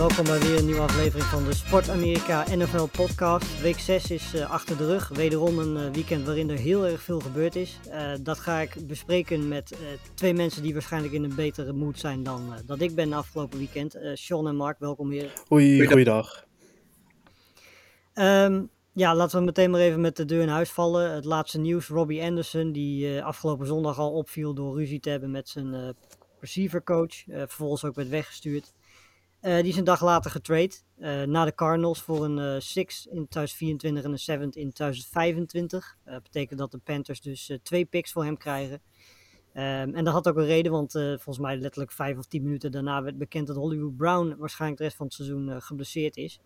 welkom bij weer een nieuwe aflevering van de Sport Amerika NFL podcast. Week 6 is eh, achter de rug. Wederom een eh, weekend waarin er heel erg veel gebeurd is. Eh, dat ga ik bespreken met eh, twee mensen die waarschijnlijk in een betere mood zijn dan eh, dat ik ben afgelopen weekend. Eh Sean en Mark, welkom hier. Hoi, goeiedag. Ehm, ja, laten we meteen maar even met de deur in huis vallen. Het laatste nieuws, Robbie Anderson, die eh, afgelopen zondag al opviel door ruzie te hebben met zijn eh receivercoach. eh, vervolgens ook werd weggestuurd. Eh, die is een dag later getrade eh, naar de Cardinals voor een eh six in 2024 en een seventh in 2025. Dat betekent dat de Panthers dus eh, twee picks voor hem krijgen. Ehm, en dat had ook een reden, want eh, volgens mij letterlijk vijf of tien minuten daarna werd bekend dat Hollywood Brown waarschijnlijk de rest van het seizoen eh, geblesseerd is.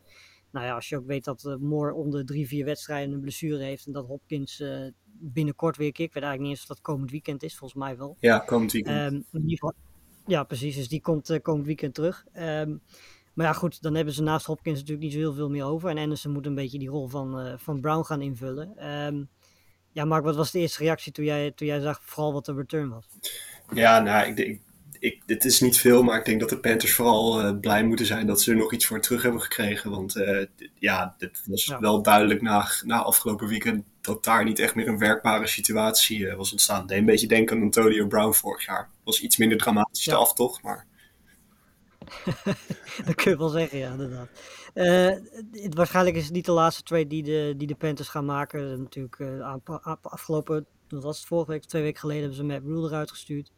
Nou ja, als je ook weet dat eh, Moore om de drie, vier wedstrijden een blessure heeft en dat Hopkins eh, binnenkort weer kick. Ik weet eigenlijk niet eens of dat komend weekend is, volgens mij wel. Ja, komend weekend. Ehm, in ieder geval, ja, precies. Dus die komt eh, komend weekend terug. Ehm, maar ja, goed, dan hebben ze naast Hopkins natuurlijk niet zo heel veel meer over. En Anderson moet een beetje die rol van, eh, van Brown gaan invullen. Ehm, ja, Mark, wat was de eerste reactie toen jij, toen jij zag vooral wat de return was? ja, nou, ik denk, ik, dit is niet veel, maar ik denk dat de Panthers vooral eh, blij moeten zijn dat ze er nog iets voor terug hebben gekregen. Want eh, ja, dit was Ja. wel duidelijk na, na afgelopen weekend dat daar niet echt meer een werkbare situatie eh, was ontstaan. Het deed een beetje denken aan Antonio Brown vorig jaar. Was iets minder dramatisch, Ja. de aftocht, maar dat kun je wel zeggen, ja, inderdaad. Het, waarschijnlijk is het niet de laatste trade die de, die de Panthers gaan maken. Natuurlijk, aan- aan- afgelopen, wat was het vorige week, twee weken geleden, hebben ze Matt Rule eruit gestuurd.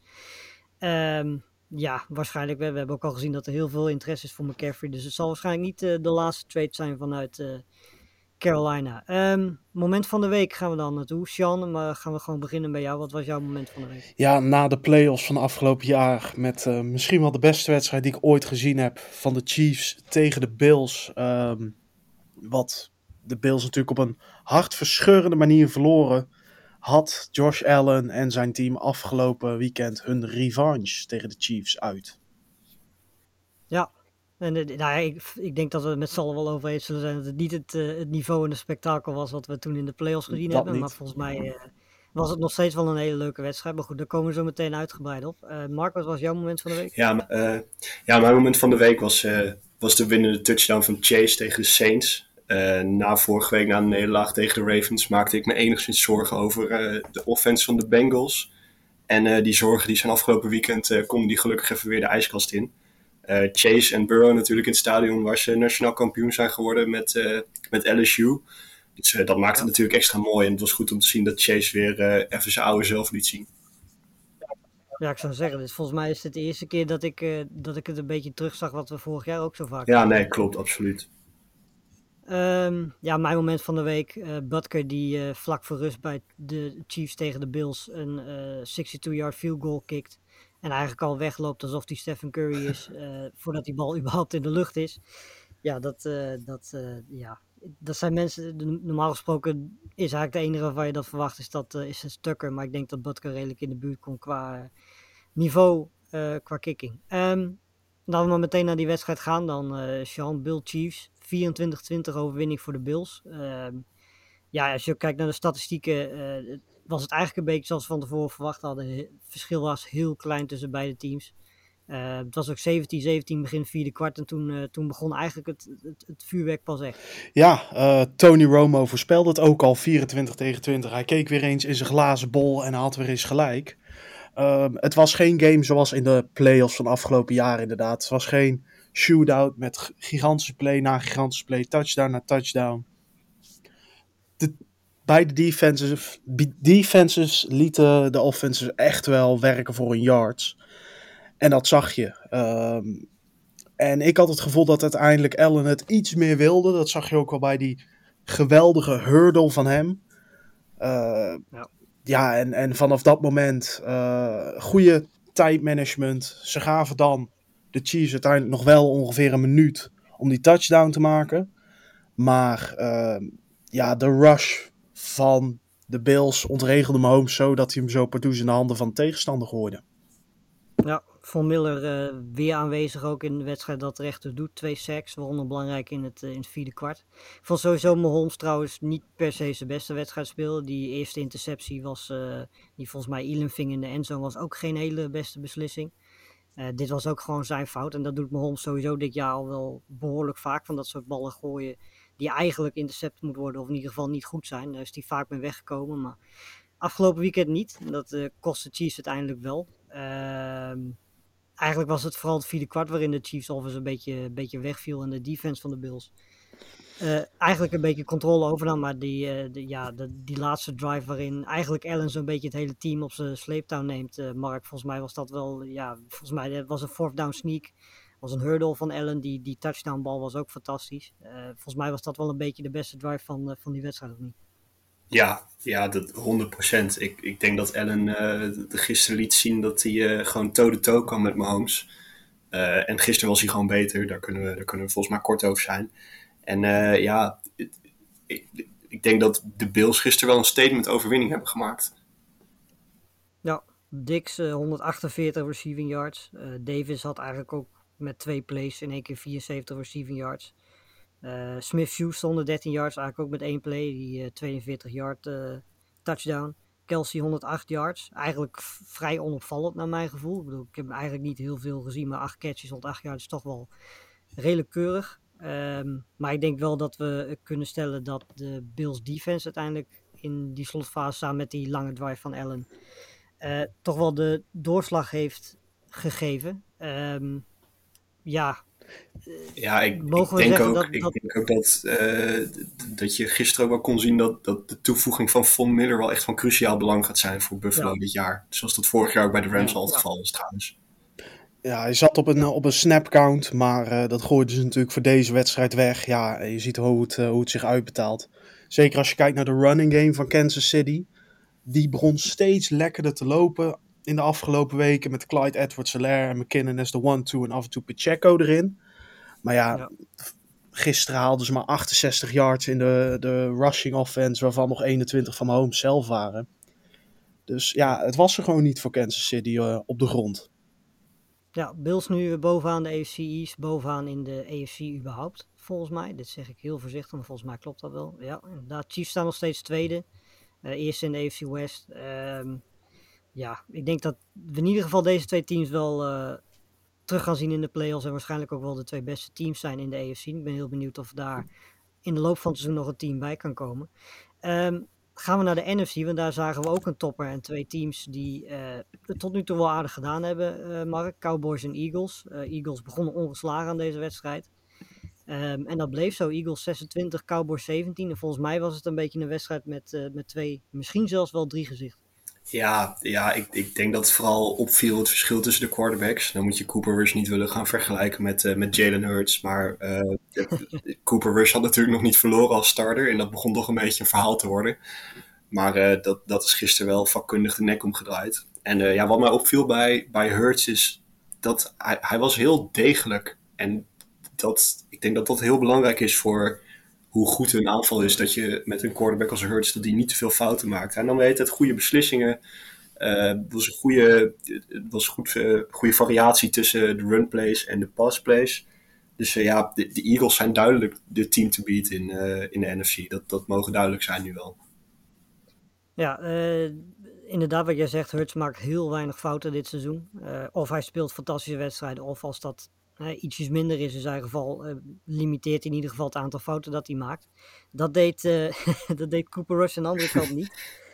Ehm, ja, waarschijnlijk. We, we hebben ook al gezien dat er heel veel interesse is voor McCaffrey. Dus het zal waarschijnlijk niet eh, de laatste trade zijn vanuit eh, Carolina. Ehm, moment van de week gaan we dan naartoe. Sean, maar gaan we gewoon beginnen bij jou. Wat was jouw moment van de week? Ja, na de playoffs van afgelopen jaar met eh, misschien wel de beste wedstrijd die ik ooit gezien heb van de Chiefs tegen de Bills. Ehm, wat de Bills natuurlijk op een hartverscheurende manier verloren. Had Josh Allen en zijn team afgelopen weekend hun revanche tegen de Chiefs uit. Ja, en eh, nou ja, ik, ik denk dat we het met z'n allen wel over eens zullen zijn dat het niet het, eh, het niveau en de spektakel was wat we toen in de playoffs gezien Dat hebben. niet. Maar volgens mij eh, was het nog steeds wel een hele leuke wedstrijd. Maar goed, daar komen we zo meteen uitgebreid op. Eh Mark, wat was jouw moment van de week? Ja, maar, eh, ja, mijn moment van de week was, eh, was de winnende touchdown van Chase tegen de Saints. Eh, na vorige week, na de nederlaag tegen de Ravens, maakte ik me enigszins zorgen over eh, de offense van de Bengals. En eh, die zorgen die zijn afgelopen weekend, konden die gelukkig even weer de ijskast in. Chase en Burrow natuurlijk in het stadion waar ze nationaal kampioen zijn geworden met, met LSU. Dus dat maakte het natuurlijk extra mooi. En het was goed om te zien dat Chase weer even zijn oude zelf liet zien. Ja, ik zou zeggen, dus volgens mij is het de eerste keer dat ik, dat ik het een beetje terugzag wat we vorig jaar ook zo vaak Ja, nee, klopt, absoluut. Ehm, ja, mijn moment van de week. eh Butker die eh, vlak voor rust bij de Chiefs tegen de Bills een eh 62-yard field goal kikt. En eigenlijk al wegloopt alsof hij Stephen Curry is voordat die bal überhaupt in de lucht is. Ja, dat, dat, ja. dat zijn mensen, de- normaal gesproken is eigenlijk de enige waarvan je dat verwacht is dat is een Tucker. Maar ik denk dat Butker redelijk in de buurt komt qua niveau, qua kicking. Ehm Laten we maar meteen naar die wedstrijd gaan dan. Sean, Bill Chiefs. 24-20 overwinning voor de Bills. Ehm, ja, als je kijkt naar de statistieken, eh, was het eigenlijk een beetje zoals we van tevoren verwacht hadden. Het verschil was heel klein tussen beide teams. Eh, het was ook 17-17 begin vierde kwart en toen, eh, toen begon eigenlijk het, het, het vuurwerk pas echt. Ja, eh, Tony Romo voorspelde het ook al 24 tegen 20. Hij keek weer eens in zijn glazen bol en had weer eens gelijk. Ehm, het was geen game zoals in de playoffs van afgelopen jaar inderdaad. Het was geen shootout met gigantische play na gigantische play, touchdown na touchdown. De, beide defenses, defenses lieten de offenses echt wel werken voor hun yards. En dat zag je. Ehm, en ik had het gevoel dat uiteindelijk Allen het iets meer wilde. Dat zag je ook wel bij die geweldige hurdle van hem. Eh, Ja. ja, en, en vanaf dat moment uh, goede tijdmanagement. Ze gaven dan de Chiefs uiteindelijk nog wel ongeveer een minuut om die touchdown te maken. Maar uh, ja, de rush van de Bills ontregelde Mahomes zo dat hij hem zo partout in de handen van de tegenstander gooide. Ja, Von Miller uh, weer aanwezig ook in de wedstrijd dat rechter doet. Twee sacks, waaronder belangrijk in het, uh, in het vierde kwart. Ik vond sowieso Mahomes trouwens niet per se zijn beste wedstrijd spelen. Die eerste interceptie was, uh, die volgens mij Elam ving in de endzone, was ook geen hele beste beslissing. Dit was ook gewoon zijn fout. En dat doet Mahomes sowieso dit jaar al wel behoorlijk vaak. Van dat soort ballen gooien die eigenlijk intercept moet worden. Of in ieder geval niet goed zijn. Daar is hij vaak mee weggekomen. Maar afgelopen weekend niet. Dat kost de Chiefs uiteindelijk wel. Ehm eigenlijk was het vooral het vierde kwart waarin de Chiefs offense een beetje, beetje wegviel en de defense van de Bills. Uh, eigenlijk een beetje controle overnam, maar die, uh, de, ja, de, die laatste drive waarin eigenlijk Allen zo'n beetje het hele team op zijn sleeptouw neemt. Uh, Mark, volgens mij was dat wel, ja, volgens mij was een fourth down sneak. was een hurdle van Allen, die, die touchdown bal was ook fantastisch. volgens mij was dat wel een beetje de beste drive van, van die wedstrijd, of niet? Ja, ja dat 100%. Ik, ik denk dat Allen gisteren liet zien dat hij gewoon toe-to-toe kan met Mahomes. En gisteren was hij gewoon beter. Daar kunnen we, daar kunnen we volgens mij kort over zijn. En ja, ik, ik denk dat de Bills gisteren wel een statement overwinning hebben gemaakt. Ja, Dix 148 receiving yards. Davis had eigenlijk ook met twee plays in één keer 74 receiving yards. Smith Hughes 113 yards, eigenlijk ook met één play, die uh, 42 yard touchdown. Kelsey 108 yards, eigenlijk vrij onopvallend naar mijn gevoel. Ik bedoel, ik heb eigenlijk niet heel veel gezien, maar 8 catches, 108 yards is toch wel redelijk keurig. Um, maar ik denk wel dat we kunnen stellen dat de Bills defense uiteindelijk in die slotfase samen met die lange drive van Allen toch wel de doorslag heeft gegeven. Um, ja, ja, ik, ik denk, ook, dat, ik dat... denk ook dat, uh, dat je gisteren ook wel kon zien dat, dat de toevoeging van Von Miller wel echt van cruciaal belang gaat zijn voor Buffalo ja. dit jaar. Zoals dat vorig jaar ook bij de Rams ja, al het ja. geval was trouwens. Ja, hij zat op een, op een snap count, maar uh, dat gooiden ze natuurlijk voor deze wedstrijd weg. Ja, je ziet hoe het, uh, hoe het zich uitbetaalt. Zeker als je kijkt naar de running game van Kansas City. Die begon steeds lekkerder te lopen in de afgelopen weken met Clyde Edwards-Helaire en McKinnon as de one-two en af en toe Pacheco erin. Maar ja, ja, gisteren haalden ze maar 68 yards in de, de rushing offense, waarvan nog 21 van Mahomes zelf waren. Dus ja, het was er gewoon niet voor Kansas City uh, op de grond. Ja, Bills nu bovenaan de AFC East, bovenaan in de AFC überhaupt, volgens mij. Dit zeg ik heel voorzichtig, maar volgens mij klopt dat wel. Ja, inderdaad. Chiefs staan nog steeds tweede. Uh, eerst in de AFC West. Um, ja, ik denk dat we in ieder geval deze twee teams wel uh, terug gaan zien in de playoffs. En waarschijnlijk ook wel de twee beste teams zijn in de AFC. Ik ben heel benieuwd of daar in de loop van het seizoen nog een team bij kan komen. Um, gaan we naar de NFC, want daar zagen we ook een topper en twee teams die het tot nu toe wel aardig gedaan hebben, uh, Mark. Cowboys en Eagles. Uh, Eagles begonnen ongeslagen aan deze wedstrijd. Um, en dat bleef zo. Eagles 26, Cowboys 17. En volgens mij was het een beetje een wedstrijd met, met twee, misschien zelfs wel drie gezichten. Ja, ja ik, ik denk dat het vooral opviel het verschil tussen de quarterbacks. Dan moet je Cooper Rush niet willen gaan vergelijken met, uh, met Jalen Hurts. Maar uh, Cooper Rush had natuurlijk nog niet verloren als starter. En dat begon toch een beetje een verhaal te worden. Maar uh, dat, dat is gisteren wel vakkundig de nek omgedraaid. En ja, wat mij opviel bij, bij Hurts is dat hij, hij was heel degelijk. En dat, ik denk dat dat heel belangrijk is voor hoe goed een aanval is. Dat je met een quarterback als Hurts dat die niet te veel fouten maakt. En dan weet het goede beslissingen. Uh, was een goede, was goed, uh, goede variatie tussen de run plays en de pass plays. Dus uh, ja, de, Eagles zijn duidelijk de team to beat in, in de NFC. Dat, dat mogen duidelijk zijn nu wel. Ja, inderdaad wat jij zegt, Hurts maakt heel weinig fouten dit seizoen. of hij speelt fantastische wedstrijden, of als dat uh, ietsjes minder is in zijn geval, uh, limiteert in ieder geval het aantal fouten dat hij maakt. Dat deed, uh, dat deed Cooper Rush andere kant niet.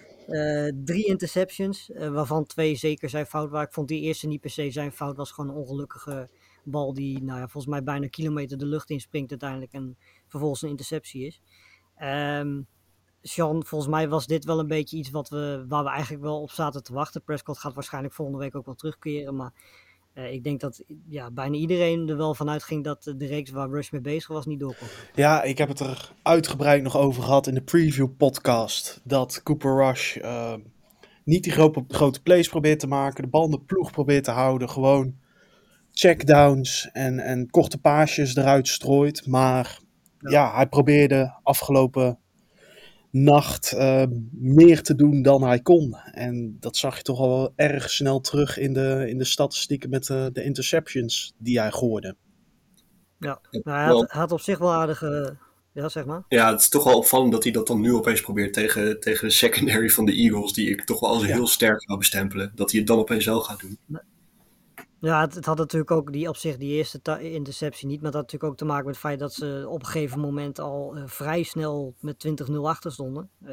drie interceptions, waarvan twee zeker zijn fout waren. Ik vond die eerste niet per se zijn fout, was gewoon een ongelukkige bal die nou ja, volgens mij bijna een kilometer de lucht inspringt uiteindelijk en vervolgens een interceptie is. Um, Sean, volgens mij was dit wel een beetje iets wat we, waar we eigenlijk wel op zaten te wachten. Prescott gaat waarschijnlijk volgende week ook wel terugkeren, maar uh, ik denk dat ja, bijna iedereen er wel vanuit ging dat de reeks waar Rush mee bezig was niet doorkomt. Ja, ik heb het er uitgebreid nog over gehad in de preview podcast. Dat Cooper Rush uh, niet die grote, grote plays probeert te maken, de bal in de ploeg probeert te houden, gewoon checkdowns en, en korte paasjes eruit strooit. Maar ja, hij probeerde afgelopen nacht uh, meer te doen dan hij kon. En dat zag je toch al wel erg snel terug in de, in de statistieken met de, de interceptions die hij gooide. Ja, nou, hij, had, had, op zich wel aardige. Ja, zeg maar. Ja, het is toch wel opvallend dat hij dat dan nu opeens probeert tegen, tegen de secondary van de Eagles, die ik toch wel als ja. heel sterk zou bestempelen. Dat hij het dan opeens wel gaat doen. Ja, het, had natuurlijk ook die op zich die eerste interceptie niet. Maar dat had natuurlijk ook te maken met het feit dat ze op een gegeven moment al uh, vrij snel met 20-0 achter stonden. Uh,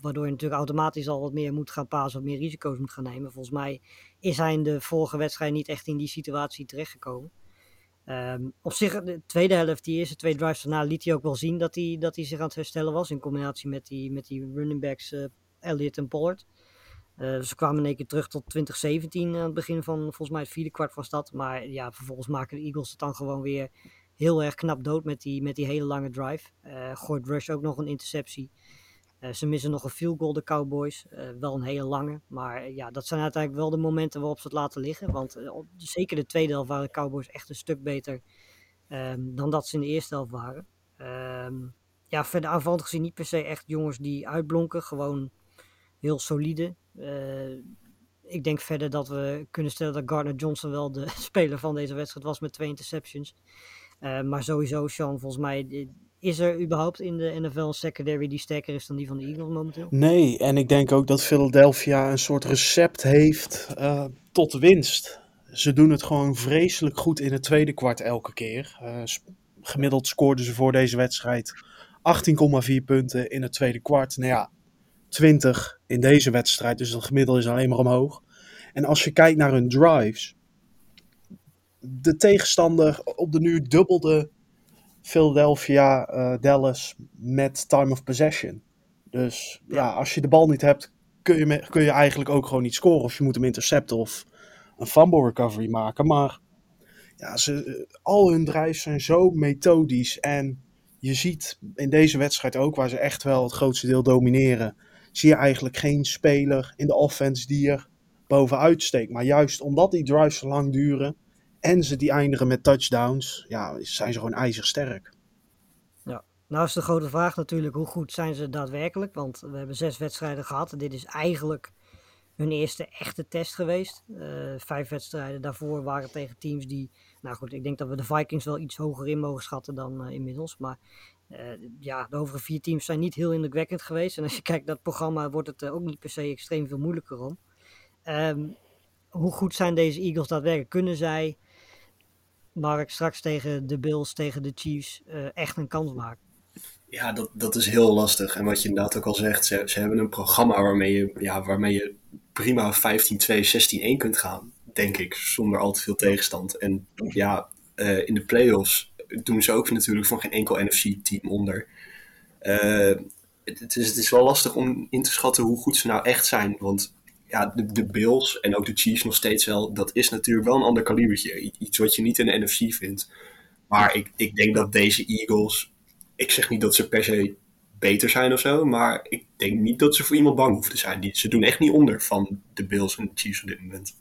waardoor je natuurlijk automatisch al wat meer moet gaan pasen, wat meer risico's moet gaan nemen. Volgens mij is hij in de vorige wedstrijd niet echt in die situatie terechtgekomen. Um, op zich, de tweede helft, die eerste twee drives daarna, liet hij ook wel zien dat hij, dat hij zich aan het herstellen was. In combinatie met die, met die running backs uh, Elliott en Pollard. Uh, ze kwamen in één keer terug tot 2017 aan het begin van volgens mij het vierde kwart van stad. Maar ja, vervolgens maken de Eagles het dan gewoon weer heel erg knap dood met die, met die hele lange drive. Uh, gooit Rush ook nog een interceptie. Ze missen nog een field goal, de Cowboys. wel een hele lange. Maar ja, dat zijn uiteindelijk wel de momenten waarop ze het laten liggen. Want op, zeker de tweede helft waren de Cowboys echt een stuk beter um, dan dat ze in de eerste helft waren. Um, ja, verder aanvallend gezien niet per se echt jongens die uitblonken. Gewoon heel solide. Uh, ik denk verder dat we kunnen stellen dat Gardner Johnson wel de speler van deze wedstrijd was met twee interceptions. Uh, maar sowieso, Sean, volgens mij is er überhaupt in de NFL een secondary die sterker is dan die van de Eagles momenteel? Nee, en ik denk ook dat Philadelphia een soort recept heeft uh, tot winst. Ze doen het gewoon vreselijk goed in het tweede kwart elke keer. Gemiddeld scoorden ze voor deze wedstrijd 18,4 punten in het tweede kwart. Nou ja, 20 in deze wedstrijd. Dus dat gemiddelde is alleen maar omhoog. En als je kijkt naar hun drives. De tegenstander op de nu dubbelde Philadelphia uh, Dallas met time of possession. Dus ja, als je de bal niet hebt, kun je, me, kun je eigenlijk ook gewoon niet scoren. Of je moet hem intercepten of een fumble recovery maken. Maar ja, ze, al hun drives zijn zo methodisch. En je ziet in deze wedstrijd ook, waar ze echt wel het grootste deel domineren zie je eigenlijk geen speler in de offense die er bovenuit steekt. Maar juist omdat die drives zo lang duren en ze die eindigen met touchdowns, ja, zijn ze gewoon ijzersterk. Ja, nou is de grote vraag natuurlijk, hoe goed zijn ze daadwerkelijk? Want we hebben zes wedstrijden gehad en dit is eigenlijk hun eerste echte test geweest. Uh, vijf wedstrijden daarvoor waren tegen teams die, nou goed, ik denk dat we de Vikings wel iets hoger in mogen schatten dan uh, inmiddels. Maar ja, de overige vier teams zijn niet heel indrukwekkend geweest. En als je kijkt naar programma, wordt het uh, ook niet per se extreem veel moeilijker om. Um, hoe goed zijn deze Eagles daadwerkelijk? Kunnen zij, Mark, straks tegen de Bills, tegen de Chiefs, uh, echt een kans maken? Ja, dat, dat is heel lastig. En wat je inderdaad ook al zegt, ze, ze hebben een programma waarmee je, ja, waarmee je prima 15-2, 16-1 kunt gaan. Denk ik, zonder al te veel tegenstand. En ja, in de playoffs doen ze ook natuurlijk van geen enkel NFC-team onder. Uh, het, is, het is wel lastig om in te schatten hoe goed ze nou echt zijn. Want ja, de, de, Bills en ook de Chiefs nog steeds wel, dat is natuurlijk wel een ander kalibertje. Iets wat je niet in de NFC vindt. Maar ik, ik denk dat deze Eagles, ik zeg niet dat ze per se beter zijn of zo, maar ik denk niet dat ze voor iemand bang hoeven te zijn. Die, ze doen echt niet onder van de Bills en de Chiefs op dit moment.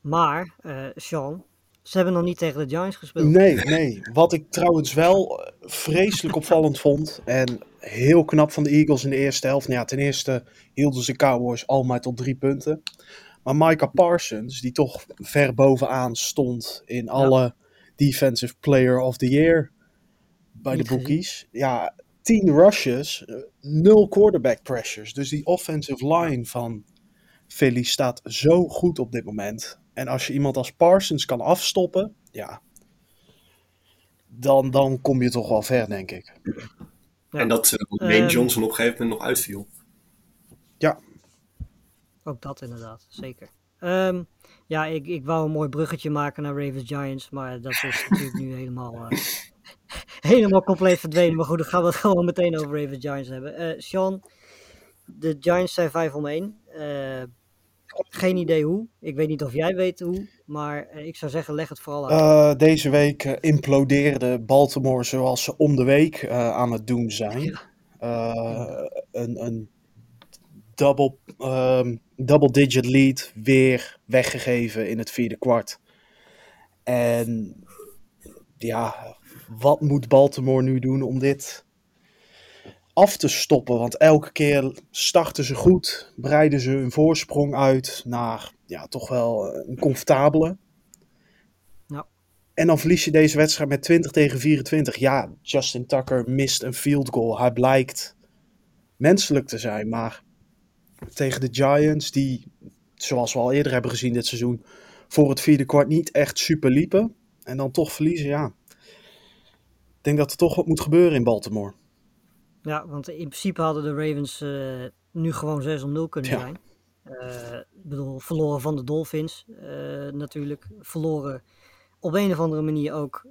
Maar, uh, Sean, ze hebben nog niet tegen de Giants gespeeld. Nee, nee. Wat ik trouwens wel vreselijk opvallend vond. En heel knap van de Eagles in de eerste helft. Nou ja, ten eerste hielden ze Cowboys al maar tot drie punten. Maar Micah Parsons, die toch ver bovenaan stond in alle Defensive Player of the Year bij de bookies. Ja, tien rushes, nul quarterback pressures. Dus die offensive line van Philly staat zo goed op dit moment. En als je iemand als Parsons kan afstoppen, ja, dan, dan kom je toch wel ver, denk ik. Ja. En dat uh, Wayne Johnson op een gegeven moment nog uitviel. Ja. Ook dat inderdaad, zeker. Um, ja, ik, ik wou een mooi bruggetje maken naar Ravens Giants, maar dat is natuurlijk nu helemaal, uh, helemaal compleet verdwenen. Maar goed, dan gaan we het gewoon meteen over Ravens Giants hebben. Uh, Sean, de Giants zijn 5 om 1. Geen idee hoe. Ik weet niet of jij weet hoe. Maar uh, ik zou zeggen, leg het vooral uit. Uh, deze week uh, implodeerde Baltimore zoals ze om de week aan het doen zijn. Ja. een, een double, ehm, double digit lead weer weggegeven in het vierde kwart. En ja, wat moet Baltimore nu doen om dit af te stoppen? Want elke keer starten ze goed, breiden ze hun voorsprong uit naar ja, toch wel een comfortabele. Ja. En dan verlies je deze wedstrijd met 20 tegen 24. Ja, Justin Tucker mist een field goal. Hij blijkt menselijk te zijn, maar tegen de Giants, die, zoals we al eerder hebben gezien dit seizoen, voor het vierde kwart niet echt super liepen. En dan toch verliezen, ja. Ik denk dat er toch wat moet gebeuren in Baltimore. Ja, want in principe hadden de Ravens eh, nu gewoon 6 om 0 kunnen Ja. zijn. Eh, ik bedoel, verloren van de Dolphins eh, natuurlijk. Verloren op een of andere manier ook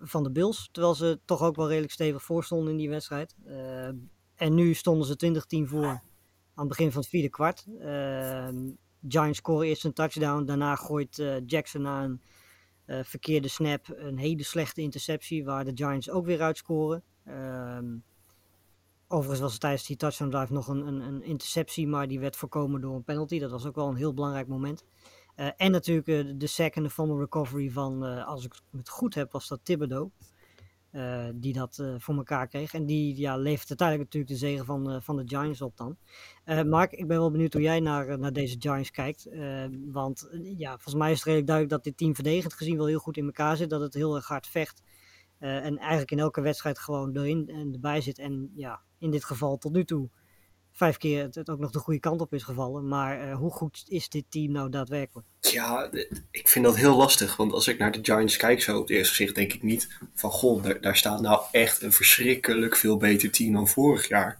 van de Bills. Terwijl ze toch ook wel redelijk stevig voor stonden in die wedstrijd. En nu stonden ze 20-10 voor aan het begin van het vierde kwart. Ehm, Giants scoren eerst een touchdown. Daarna gooit Jackson na een verkeerde snap een hele slechte interceptie. Waar de Giants ook weer uitscoren. Ehm Overigens was er tijdens die touchdown drive nog een, een, een interceptie, maar die werd voorkomen door een penalty. Dat was ook wel een heel belangrijk moment. Eh, en natuurlijk eh, de sack en de recovery van, eh, als ik het goed heb, was dat Thibodeau. die dat voor elkaar kreeg. En die ja, levert uiteindelijk natuurlijk de zegen van, van de Giants op dan. Mark, ik ben wel benieuwd hoe jij naar, naar deze Giants kijkt. Want ja, volgens mij is het redelijk duidelijk dat dit team verdedigend gezien wel heel goed in elkaar zit. Dat het heel erg hard vecht. Eh, en eigenlijk in elke wedstrijd gewoon erin en erbij zit. En ja, in dit geval tot nu toe vijf keer het, het ook nog de goede kant op is gevallen. Maar eh, hoe goed is dit team nou daadwerkelijk? Ja, ik vind dat heel lastig. Want als ik naar de Giants kijk, zo op het eerste gezicht, denk ik niet van goh, daar, daar staat nou echt een verschrikkelijk veel beter team dan vorig jaar.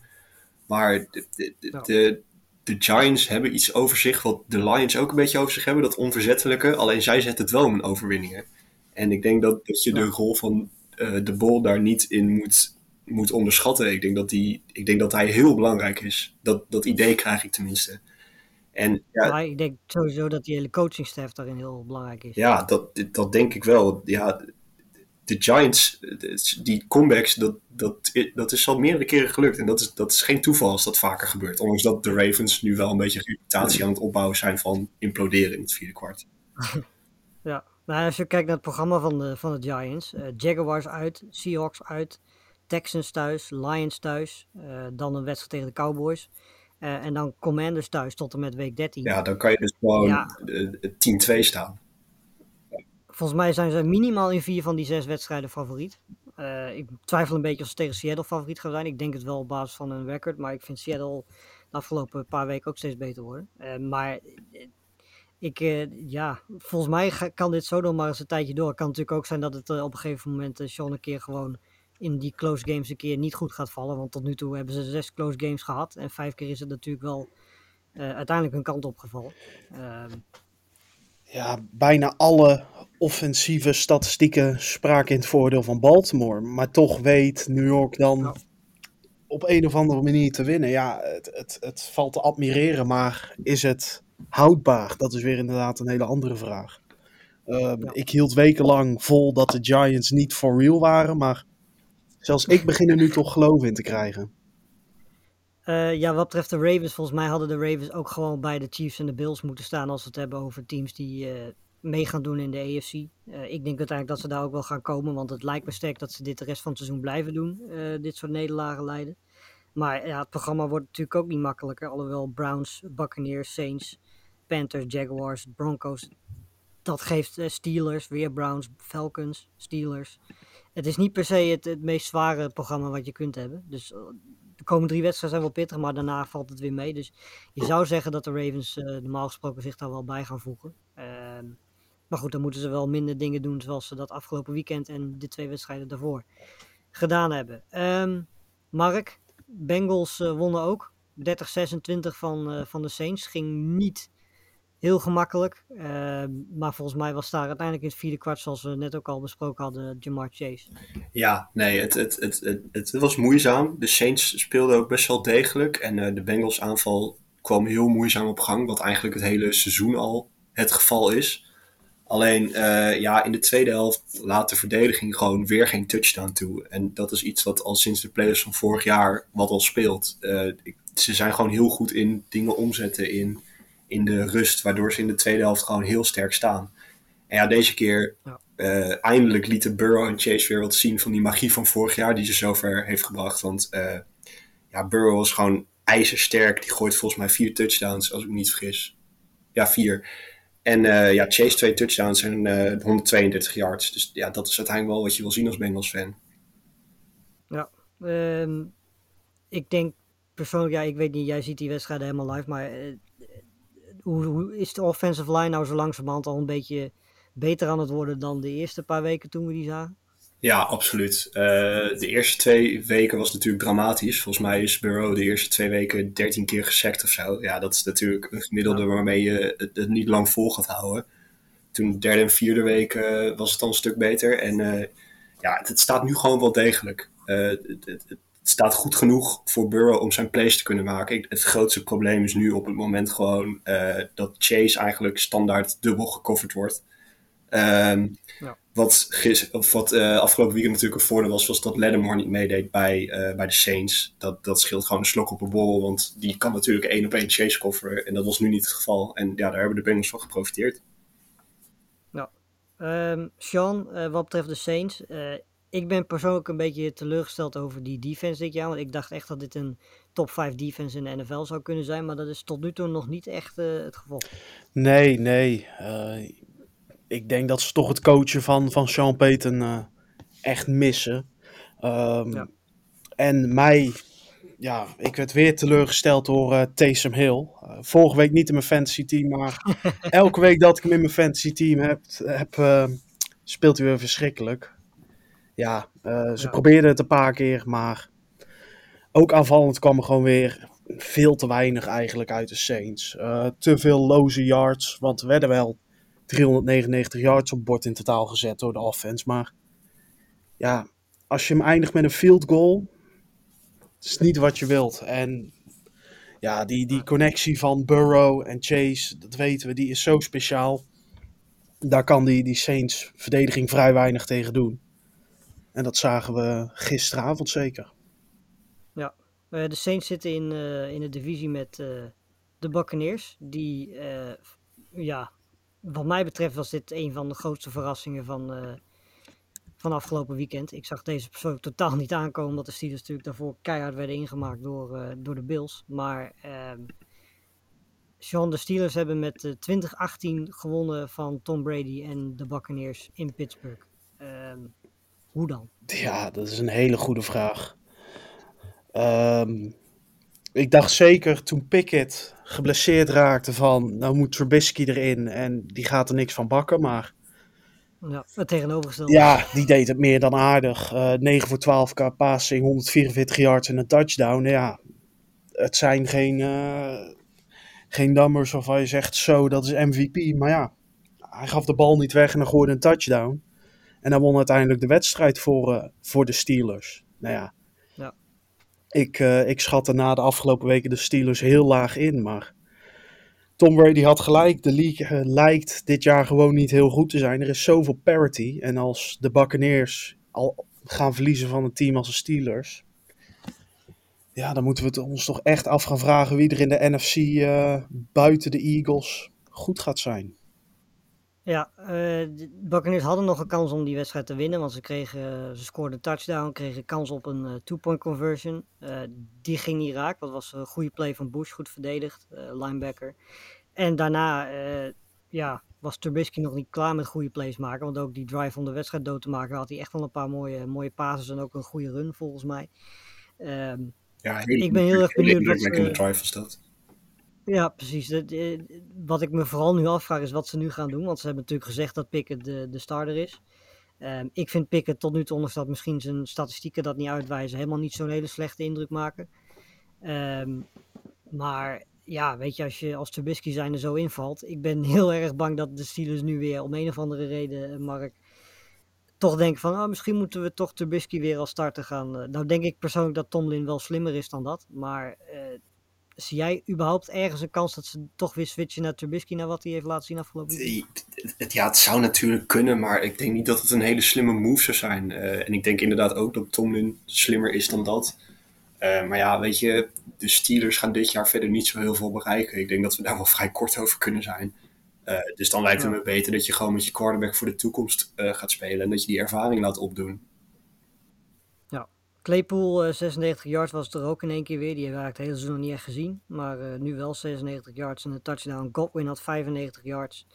Maar de, de, de, de, de Giants hebben iets over zich wat de Lions ook een beetje over zich hebben, dat onverzettelijke. Alleen zij zetten het wel om een overwinningen. En ik denk dat, dat je de rol van eh, de Bol daar niet in moet, moet onderschatten. Ik denk dat, die, ik denk dat hij heel belangrijk is. Dat, dat idee krijg ik tenminste. En ja, Maar ik denk sowieso dat die hele coachingstaf daarin heel belangrijk is. ja, dat, dat denk ik wel. Ja, de Giants, die comebacks, dat, dat, dat is al meerdere keren gelukt. En dat is, dat is geen toeval als dat vaker gebeurt. Ondanks dat de Ravens nu wel een beetje een reputatie aan het opbouwen zijn van imploderen in het vierde kwart. Nou, als je kijkt naar het programma van de, van de Giants, eh, Jaguars uit, Seahawks uit, Texans thuis, Lions thuis, eh, dan een wedstrijd tegen de Cowboys. eh, en dan Commanders thuis tot en met week 13. Ja, dan kan je dus gewoon Ja. eh, 10-2 staan. Volgens mij zijn ze minimaal in vier van die zes wedstrijden favoriet. Ik twijfel een beetje of ze tegen Seattle favoriet gaan zijn. Ik denk het wel op basis van hun record. Maar ik vind Seattle de afgelopen paar weken ook steeds beter worden. Maar ik, eh, ja, volgens mij ga- kan dit zo nog maar eens een tijdje door. Het kan natuurlijk ook zijn dat het eh, op een gegeven moment uh, Sean een keer gewoon in die close games een keer niet goed gaat vallen. Want tot nu toe hebben ze zes close games gehad. En vijf keer is het natuurlijk wel uiteindelijk hun kant opgevallen. Ehm Ja, bijna alle offensieve statistieken spraken in het voordeel van Baltimore. Maar toch weet New York dan op een of andere manier te winnen. Ja, het, het, het valt te admireren, maar is het houdbaar? Dat is weer inderdaad een hele andere vraag. Ehm, Ja. Ik hield wekenlang vol dat de Giants niet for real waren, maar zelfs ik begin er nu toch geloof in te krijgen. Eh, ja, wat betreft de Ravens, volgens mij hadden de Ravens ook gewoon bij de Chiefs en de Bills moeten staan als we het hebben over teams die eh, mee gaan doen in de AFC. Eh, ik denk uiteindelijk dat ze daar ook wel gaan komen, want het lijkt me sterk dat ze dit de rest van het seizoen blijven doen, dit soort nederlagen leiden. Maar ja, het programma wordt natuurlijk ook niet makkelijker, alhoewel Browns, Buccaneers, Saints, Panthers, Jaguars, Broncos, dat geeft eh, Steelers, weer Browns, Falcons, Steelers. Het is niet per se het, het meest zware programma wat je kunt hebben. Dus eh, de komende drie wedstrijden zijn wel pittig, maar daarna valt het weer mee. Dus je zou zeggen dat de Ravens eh, normaal gesproken zich daar wel bij gaan voegen. Ehm, maar goed, dan moeten ze wel minder dingen doen zoals ze dat afgelopen weekend en de twee wedstrijden daarvoor gedaan hebben. Ehm, Mark, Bengals wonnen ook. 30-26 van, van de Saints. Ging niet heel gemakkelijk. Ehm, maar volgens mij was daar uiteindelijk in het vierde kwart, zoals we net ook al besproken hadden, Jamar Chase. Ja, nee, het, het, het, het, het was moeizaam. De Saints speelden ook best wel degelijk. En eh, de Bengals aanval kwam heel moeizaam op gang. Wat eigenlijk het hele seizoen al het geval is. Alleen uh, ja, in de tweede helft laat de verdediging gewoon weer geen touchdown toe. En dat is iets wat al sinds de playoffs van vorig jaar wat al speelt. Uh, ze zijn gewoon heel goed in dingen omzetten in, in de rust, waardoor ze in de tweede helft gewoon heel sterk staan. En ja, deze keer ja. Uh, eindelijk lieten Burrow en Chase weer wat zien van die magie van vorig jaar die ze zover heeft gebracht. Want ja, Burrow was gewoon ijzersterk. Die gooit volgens mij vier touchdowns, als ik me niet vergis. Ja, vier. En uh, ja, Chase twee touchdowns en uh, 132 yards. Dus ja, dat is uiteindelijk wel wat je wil zien als Bengals fan. Ja, um, ik denk persoonlijk, ja, ik weet niet, jij ziet die wedstrijden helemaal live, maar hoe, hoe, is de offensive line nou zo langzamerhand al een beetje beter aan het worden dan de eerste paar weken toen we die zagen? Ja, absoluut. Uh, de eerste twee weken was natuurlijk dramatisch. Volgens mij is Burrow de eerste twee weken 13 keer gesekt of zo. Ja, dat is natuurlijk een gemiddelde waarmee je het, het, niet lang vol gaat houden. Toen de derde en vierde week uh, was het al een stuk beter. En uh, ja, het, het, staat nu gewoon wel degelijk. Het, het, staat goed genoeg voor Burrow om zijn plays te kunnen maken. Het grootste probleem is nu op het moment gewoon dat Chase eigenlijk standaard dubbel gecoverd wordt. Um, ja. Wat, gis, of wat uh, afgelopen weekend natuurlijk een voordeel was, was dat Lattimore niet meedeed bij, uh, bij de Saints. Dat, dat scheelt gewoon een slok op een bol, want die kan natuurlijk één op één chase coveren. En dat was nu niet het geval. En ja, daar hebben de Bengals van geprofiteerd. Nou, um, Sean, wat betreft de Saints. Ik ben persoonlijk een beetje teleurgesteld over die defense dit jaar. Want ik dacht echt dat dit een top 5 defense in de NFL zou kunnen zijn. Maar dat is tot nu toe nog niet echt het geval. Nee, nee ik denk dat ze toch het coachen van, van Sean Payton uh, echt missen. Um, ja. En mij, ja, ik werd weer teleurgesteld door uh, Taysom Hill. Vorige week niet in mijn fantasy team, maar elke week dat ik hem in mijn fantasy team heb, heb speelt hij weer verschrikkelijk. Ja, ze ja. probeerden het een paar keer, maar ook aanvallend kwam er gewoon weer veel te weinig eigenlijk uit de Saints. te veel loze yards, want we werden wel 399 yards op bord in totaal gezet door de offense. Maar ja, als je hem eindigt met een field goal, is niet wat je wilt. En ja, die, die connectie van Burrow en Chase, dat weten we, die is zo speciaal. Daar kan die, die Saints verdediging vrij weinig tegen doen. En dat zagen we gisteravond zeker. Ja, uh, de Saints zitten in, uh, in de divisie met uh, de Buccaneers. Die ja, wat mij betreft was dit een van de grootste verrassingen van, van afgelopen weekend. Ik zag deze persoon totaal niet aankomen, omdat de Steelers natuurlijk daarvoor keihard werden ingemaakt door, door de Bills. Maar uh, Sean, de Steelers hebben met uh, 2018 gewonnen van Tom Brady en de Buccaneers in Pittsburgh. Ehm, hoe dan? Ja, dat is een hele goede vraag. Um, ik dacht zeker toen Pickett geblesseerd raakte van, nou moet Trubisky erin en die gaat er niks van bakken, maar... Ja, het tegenovergestelde. Ja, die deed het meer dan aardig. Uh, 9 voor 12 k passing, 144 yards en een touchdown. Ja, het zijn geen, uh, geen numbers waarvan je zegt, zo, dat is MVP. Maar ja, hij gaf de bal niet weg en dan gooide een touchdown. En dan won uiteindelijk de wedstrijd voor, uh, voor de Steelers. Nou ja, ik, uh, ik schatte na de afgelopen weken de Steelers heel laag in. Maar Tom Brady had gelijk. De league uh, lijkt dit jaar gewoon niet heel goed te zijn. Er is zoveel parity. En als de Buccaneers al gaan verliezen van een team als de Steelers. Ja, dan moeten we het ons toch echt af gaan vragen wie er in de NFC uh, buiten de Eagles goed gaat zijn. Ja, uh, de Buccaneers hadden nog een kans om die wedstrijd te winnen, want ze, kregen, ze scoorden een touchdown, kregen kans op een uh, two-point conversion. Uh, die ging niet raak, dat was een goede play van Bush, goed verdedigd, linebacker. En daarna ja, was Trubisky nog niet klaar met goede plays maken, want ook die drive om de wedstrijd dood te maken had hij echt wel een paar mooie, mooie passes en ook een goede run volgens mij. Um, ja, ik ben heel erg benieuwd. Wat, drive was dat. Ja, precies. Eh, wat ik me vooral nu afvraag is wat ze nu gaan doen. Want ze hebben natuurlijk gezegd dat Pickett de, de starter is. Um, ik vind Pickett tot nu toe, ondanks dat misschien zijn statistieken dat niet uitwijzen, helemaal niet zo'n hele slechte indruk maken. Um, maar ja, weet je, als je als Trubisky zijn er zo invalt. Ik ben heel erg bang dat de Steelers nu weer om een of andere reden, eh, Mark, toch denken van, oh, misschien moeten we toch Trubisky weer als starter gaan. Uh, nou denk ik persoonlijk dat Tomlin wel slimmer is dan dat. Maar zie jij überhaupt ergens een kans dat ze toch weer switchen naar Trubisky, naar wat hij heeft laten zien afgelopen week? Ja, het zou natuurlijk kunnen, maar ik denk niet dat het een hele slimme move zou zijn. Eh, en ik denk inderdaad ook dat Tomlin slimmer is dan dat. Eh, maar ja, weet je, de Steelers gaan dit jaar verder niet zo heel veel bereiken. Ik denk dat we daar wel vrij kort over kunnen zijn. Eh, dus dan lijkt het Ja. me beter dat je gewoon met je quarterback voor de toekomst gaat spelen. En dat je die ervaring laat opdoen. Claypool, eh, 96 yards was er ook in één keer weer. Die hebben we eigenlijk het hele seizoen nog niet echt gezien. Maar eh, nu wel 96 yards en een touchdown. Godwin had 95 yards.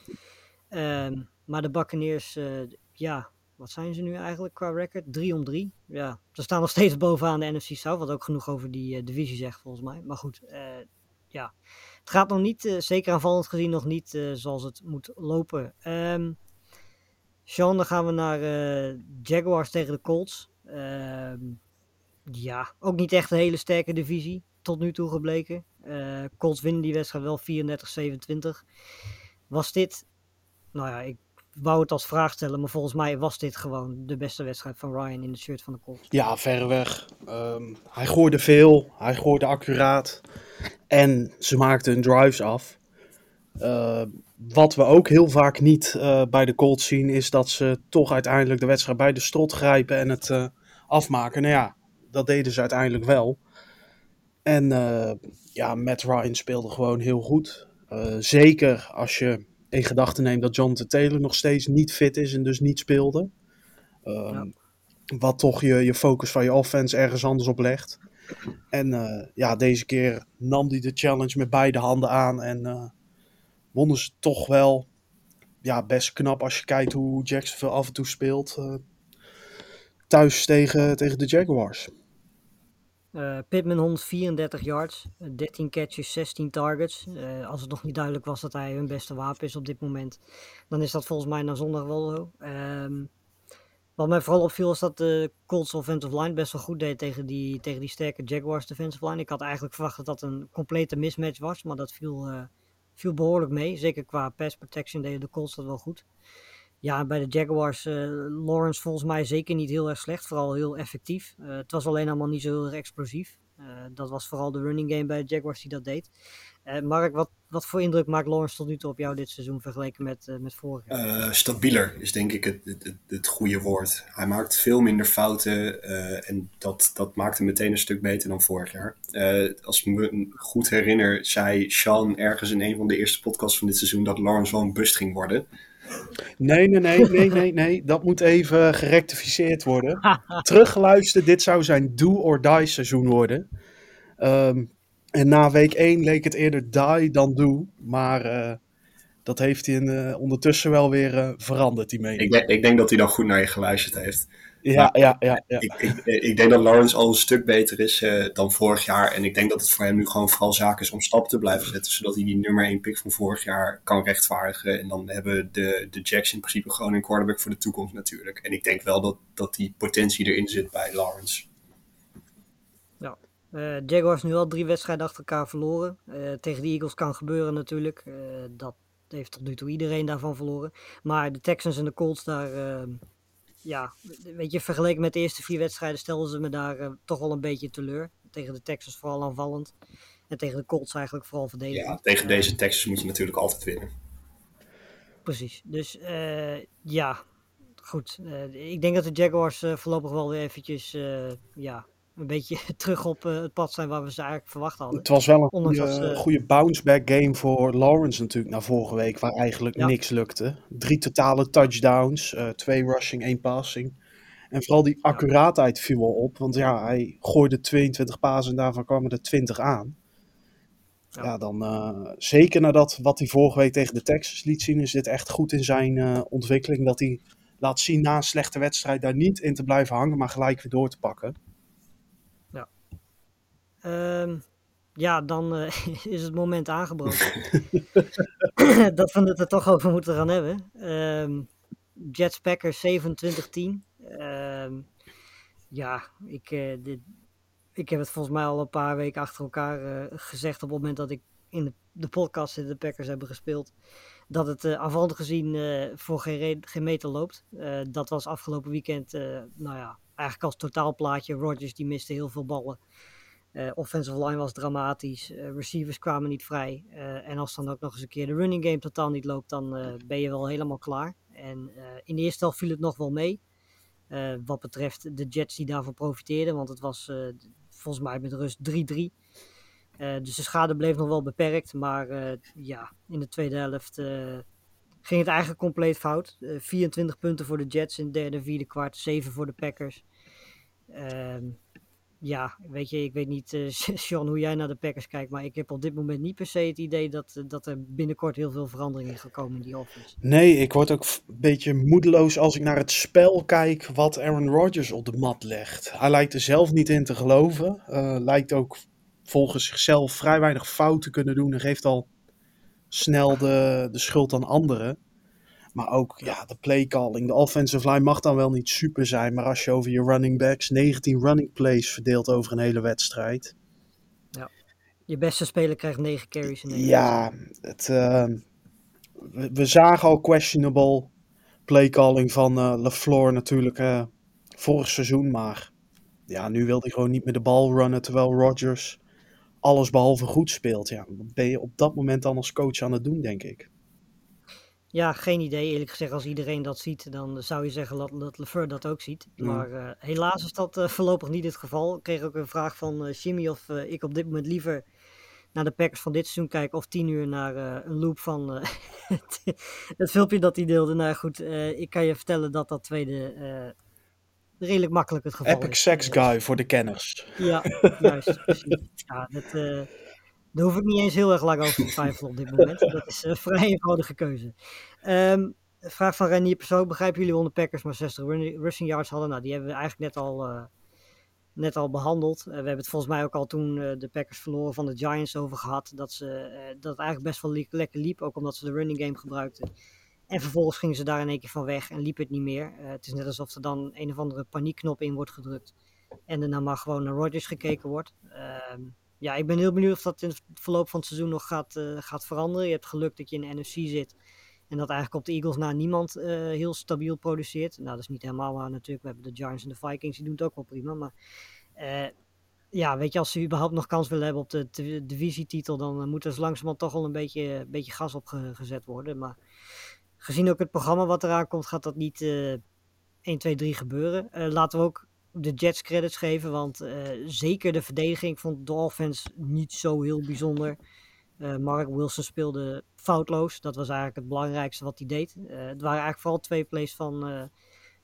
Ehm, maar de Buccaneers, eh, ja, wat zijn ze nu eigenlijk qua record? 3 om 3. Ja, ze staan nog steeds bovenaan de NFC South. Wat ook genoeg over die eh, divisie zegt volgens mij. Maar goed, eh, ja. Het gaat nog niet, eh, zeker aanvallend gezien, nog niet eh, zoals het moet lopen. Ehm Sean, dan gaan we naar eh, Jaguars tegen de Colts. Ehm ja, ook niet echt een hele sterke divisie. Tot nu toe gebleken. Eh Colts winnen die wedstrijd wel 34-27. Was dit, nou ja, ik wou het als vraag stellen, maar volgens mij was dit gewoon de beste wedstrijd van Ryan in het shirt van de Colts. Ja, verreweg. Ehm hij gooide veel, hij gooide accuraat. En ze maakten hun drives af. Eh, wat we ook heel vaak niet eh, bij de Colts zien, is dat ze toch uiteindelijk de wedstrijd bij de strot grijpen en het eh, afmaken. Nou ja, dat deden ze uiteindelijk wel. En eh, ja, Matt Ryan speelde gewoon heel goed. Eh, zeker als je in gedachten neemt dat Jonathan Taylor nog steeds niet fit is en dus niet speelde. Ehm, Ja. Wat toch je, je focus van je offense ergens anders op legt. En eh, ja, deze keer nam hij de challenge met beide handen aan. En wonnen ze toch wel. Ja, best knap als je kijkt hoe Jacksonville af en toe speelt. thuis tegen, tegen de Jaguars. Eh Pittman 134 yards, eh, 13 catches, 16 targets. Eh, als het nog niet duidelijk was dat hij hun beste wapen is op dit moment, dan is dat volgens mij na zondag wel zo. Ehm, wat mij vooral opviel is dat de Colts offensive line best wel goed deed tegen die, tegen die sterke Jaguars defensive line. Ik had eigenlijk verwacht dat dat een complete mismatch was, maar dat viel, eh, viel behoorlijk mee. Zeker qua pass protection deden de Colts dat wel goed. Ja, bij de Jaguars, eh, Lawrence volgens mij zeker niet heel erg slecht, vooral heel effectief. Eh, het was alleen allemaal niet zo heel erg explosief. Eh, dat was vooral de running game bij de Jaguars die dat deed. Mark, wat, wat voor indruk maakt Lawrence tot nu toe op jou dit seizoen vergeleken met, eh, met vorig jaar? Stabieler is denk ik het, het, het, goede woord. Hij maakt veel minder fouten en dat, dat maakt hem meteen een stuk beter dan vorig jaar. Als ik me goed herinner, zei Sean ergens in een van de eerste podcasts van dit seizoen dat Lawrence wel een bust ging worden. Nee, nee, nee, nee, nee, nee. Dat moet even gerectificeerd worden. Teruggeluisterd, dit zou zijn do or die seizoen worden. Ehm, en na week 1 leek het eerder die dan do. Maar eh, dat heeft hij in, eh, ondertussen wel weer eh, veranderd, die mening. Ik, denk- ik denk dat hij dan goed naar je geluisterd heeft. Ja, ja, ja. ja. Ik, ik, ik denk dat Lawrence al een stuk beter is eh, dan vorig jaar. En ik denk dat het voor hem nu gewoon vooral zaak is om stappen te blijven zetten. Zodat hij die nummer 1 pick van vorig jaar kan rechtvaardigen. En dan hebben de, de Jacks in principe gewoon een quarterback voor de toekomst natuurlijk. En ik denk wel dat, dat die potentie erin zit bij Lawrence. Eh, Jaguars nu al drie wedstrijden achter elkaar verloren. Eh, tegen de Eagles kan gebeuren natuurlijk. Eh, dat heeft tot nu toe iedereen daarvan verloren. Maar de Texans en de Colts daar, eh, ja, weet je, vergeleken met de eerste vier wedstrijden stelden ze me daar eh, toch wel een beetje teleur. Tegen de Texans vooral aanvallend. En tegen de Colts eigenlijk vooral verdedigend. Ja, tegen deze Texas moet je natuurlijk altijd winnen. Precies. Dus eh, ja, goed. Eh, ik denk dat de Jaguars voorlopig wel weer eventjes ja, een beetje terug op eh, het pad zijn waar we ze eigenlijk verwacht hadden. Het was wel een goede, ze- goede bounce-back game voor Lawrence natuurlijk na vorige week, waar eigenlijk Ja. niks lukte. Drie totale touchdowns, eh, twee rushing, één passing. En vooral die accuraatheid viel wel op, want ja, hij gooide 22 pasen en daarvan kwamen er 20 aan. Ja. Ja, dan eh, zeker nadat wat hij vorige week tegen de Texans liet zien, is dit echt goed in zijn ontwikkeling. Dat hij laat zien na een slechte wedstrijd daar niet in te blijven hangen, maar gelijk weer door te pakken. Ehm, ja, dan eh, is het moment aangebroken. dat we het er toch over moeten gaan hebben. Jets Packers 27-10. Ehm, ja, ik, eh, dit, ik heb het volgens mij al een paar weken achter elkaar eh, gezegd op het moment dat ik in de, de podcast de Packers hebben gespeeld. Dat het aanvallend gezien voor geen, geen meter loopt. Dat was afgelopen weekend, nou ja, eigenlijk als totaalplaatje. Rodgers die miste heel veel ballen. Uh, offensive line was dramatisch. Uh, receivers kwamen niet vrij. Uh, en als dan ook nog eens een keer de running game totaal niet loopt, dan ben je wel helemaal klaar. En in de eerste helft viel het nog wel mee. wat betreft de Jets die daarvan profiteerden. Want het was volgens mij met rust 3-3. dus de schade bleef nog wel beperkt. Maar ja, in de tweede helft ging het eigenlijk compleet fout. 24 punten voor de Jets in het derde en vierde kwart. 7 voor de Packers. Ehm, ja, weet je, ik weet niet, uh, Sean, hoe jij naar de Packers kijkt, maar ik heb op dit moment niet per se het idee dat, eh, dat er binnenkort heel veel verandering is gekomen in die offense. Nee, ik word ook een beetje moedeloos als ik naar het spel kijk wat Aaron Rodgers op de mat legt. Hij lijkt er zelf niet in te geloven, uh, lijkt ook volgens zichzelf vrij weinig fouten kunnen doen en geeft al snel de, de schuld aan anderen. Maar ook ja, de playcalling. De offensive line mag dan wel niet super zijn. Maar als je over je running backs 19 running plays verdeelt over een hele wedstrijd. Ja. Je beste speler krijgt 9 carries in Ja, het, uh, we, we, zagen al questionable playcalling van uh, LaFleur natuurlijk uh, vorig seizoen. Maar ja, nu wil hij gewoon niet meer de bal runnen. Terwijl Rodgers alles behalve goed speelt. Ja, wat ben je op dat moment dan als coach aan het doen, denk ik. Ja, geen idee. Eerlijk gezegd, als iedereen dat ziet, dan zou je zeggen dat, dat Lefeur dat ook ziet. Maar uh, helaas is dat uh, voorlopig niet het geval. Ik kreeg ook een vraag van uh, Jimmy of ik op dit moment liever naar de Packers van dit seizoen kijk of tien uur naar een loop van het filmpje dat hij deelde. Nou goed, ik kan je vertellen dat dat tweede redelijk makkelijk het geval Epic is. Epic sex guy voor de kenners. Ja, juist. precies. Ja, dat daar hoef ik niet eens heel erg lang over te twijfelen op dit moment. Dat is een vrij eenvoudige keuze. Um, vraag van Renier Persoon. Begrijpen jullie onder Packers maar 60 rushing yards hadden? Nou, die hebben we eigenlijk net al, uh, net al behandeld. Uh, we hebben het volgens mij ook al toen de Packers verloren van de Giants over gehad. Dat, ze, dat het eigenlijk best wel lekker liep. Ook omdat ze de running game gebruikten. En vervolgens gingen ze daar in één keer van weg en liep het niet meer. het is net alsof er dan een of andere paniekknop in wordt gedrukt. En er dan maar gewoon naar Rodgers gekeken wordt. Ja, ik ben heel benieuwd of dat in het verloop van het seizoen nog gaat, uh, gaat veranderen. Je hebt geluk dat je in de NFC zit. En dat eigenlijk op de Eagles na niemand uh, heel stabiel produceert. Nou, dat is niet helemaal waar natuurlijk. We hebben de Giants en de Vikings, die doen het ook wel prima. Maar uh, ja, weet je, als ze überhaupt nog kans willen hebben op de, divisietitel, dan moet er zo langzamerhand toch wel een beetje, beetje gas op ge, gezet worden. Maar gezien ook het programma wat eraan komt, gaat dat niet 1, 2, 3 gebeuren. laten we ook de Jets credits geven. Want uh, zeker de verdediging vond de offense niet zo heel bijzonder. Uh, Mark Wilson speelde foutloos. Dat was eigenlijk het belangrijkste wat hij deed. Uh, het waren eigenlijk vooral twee plays van,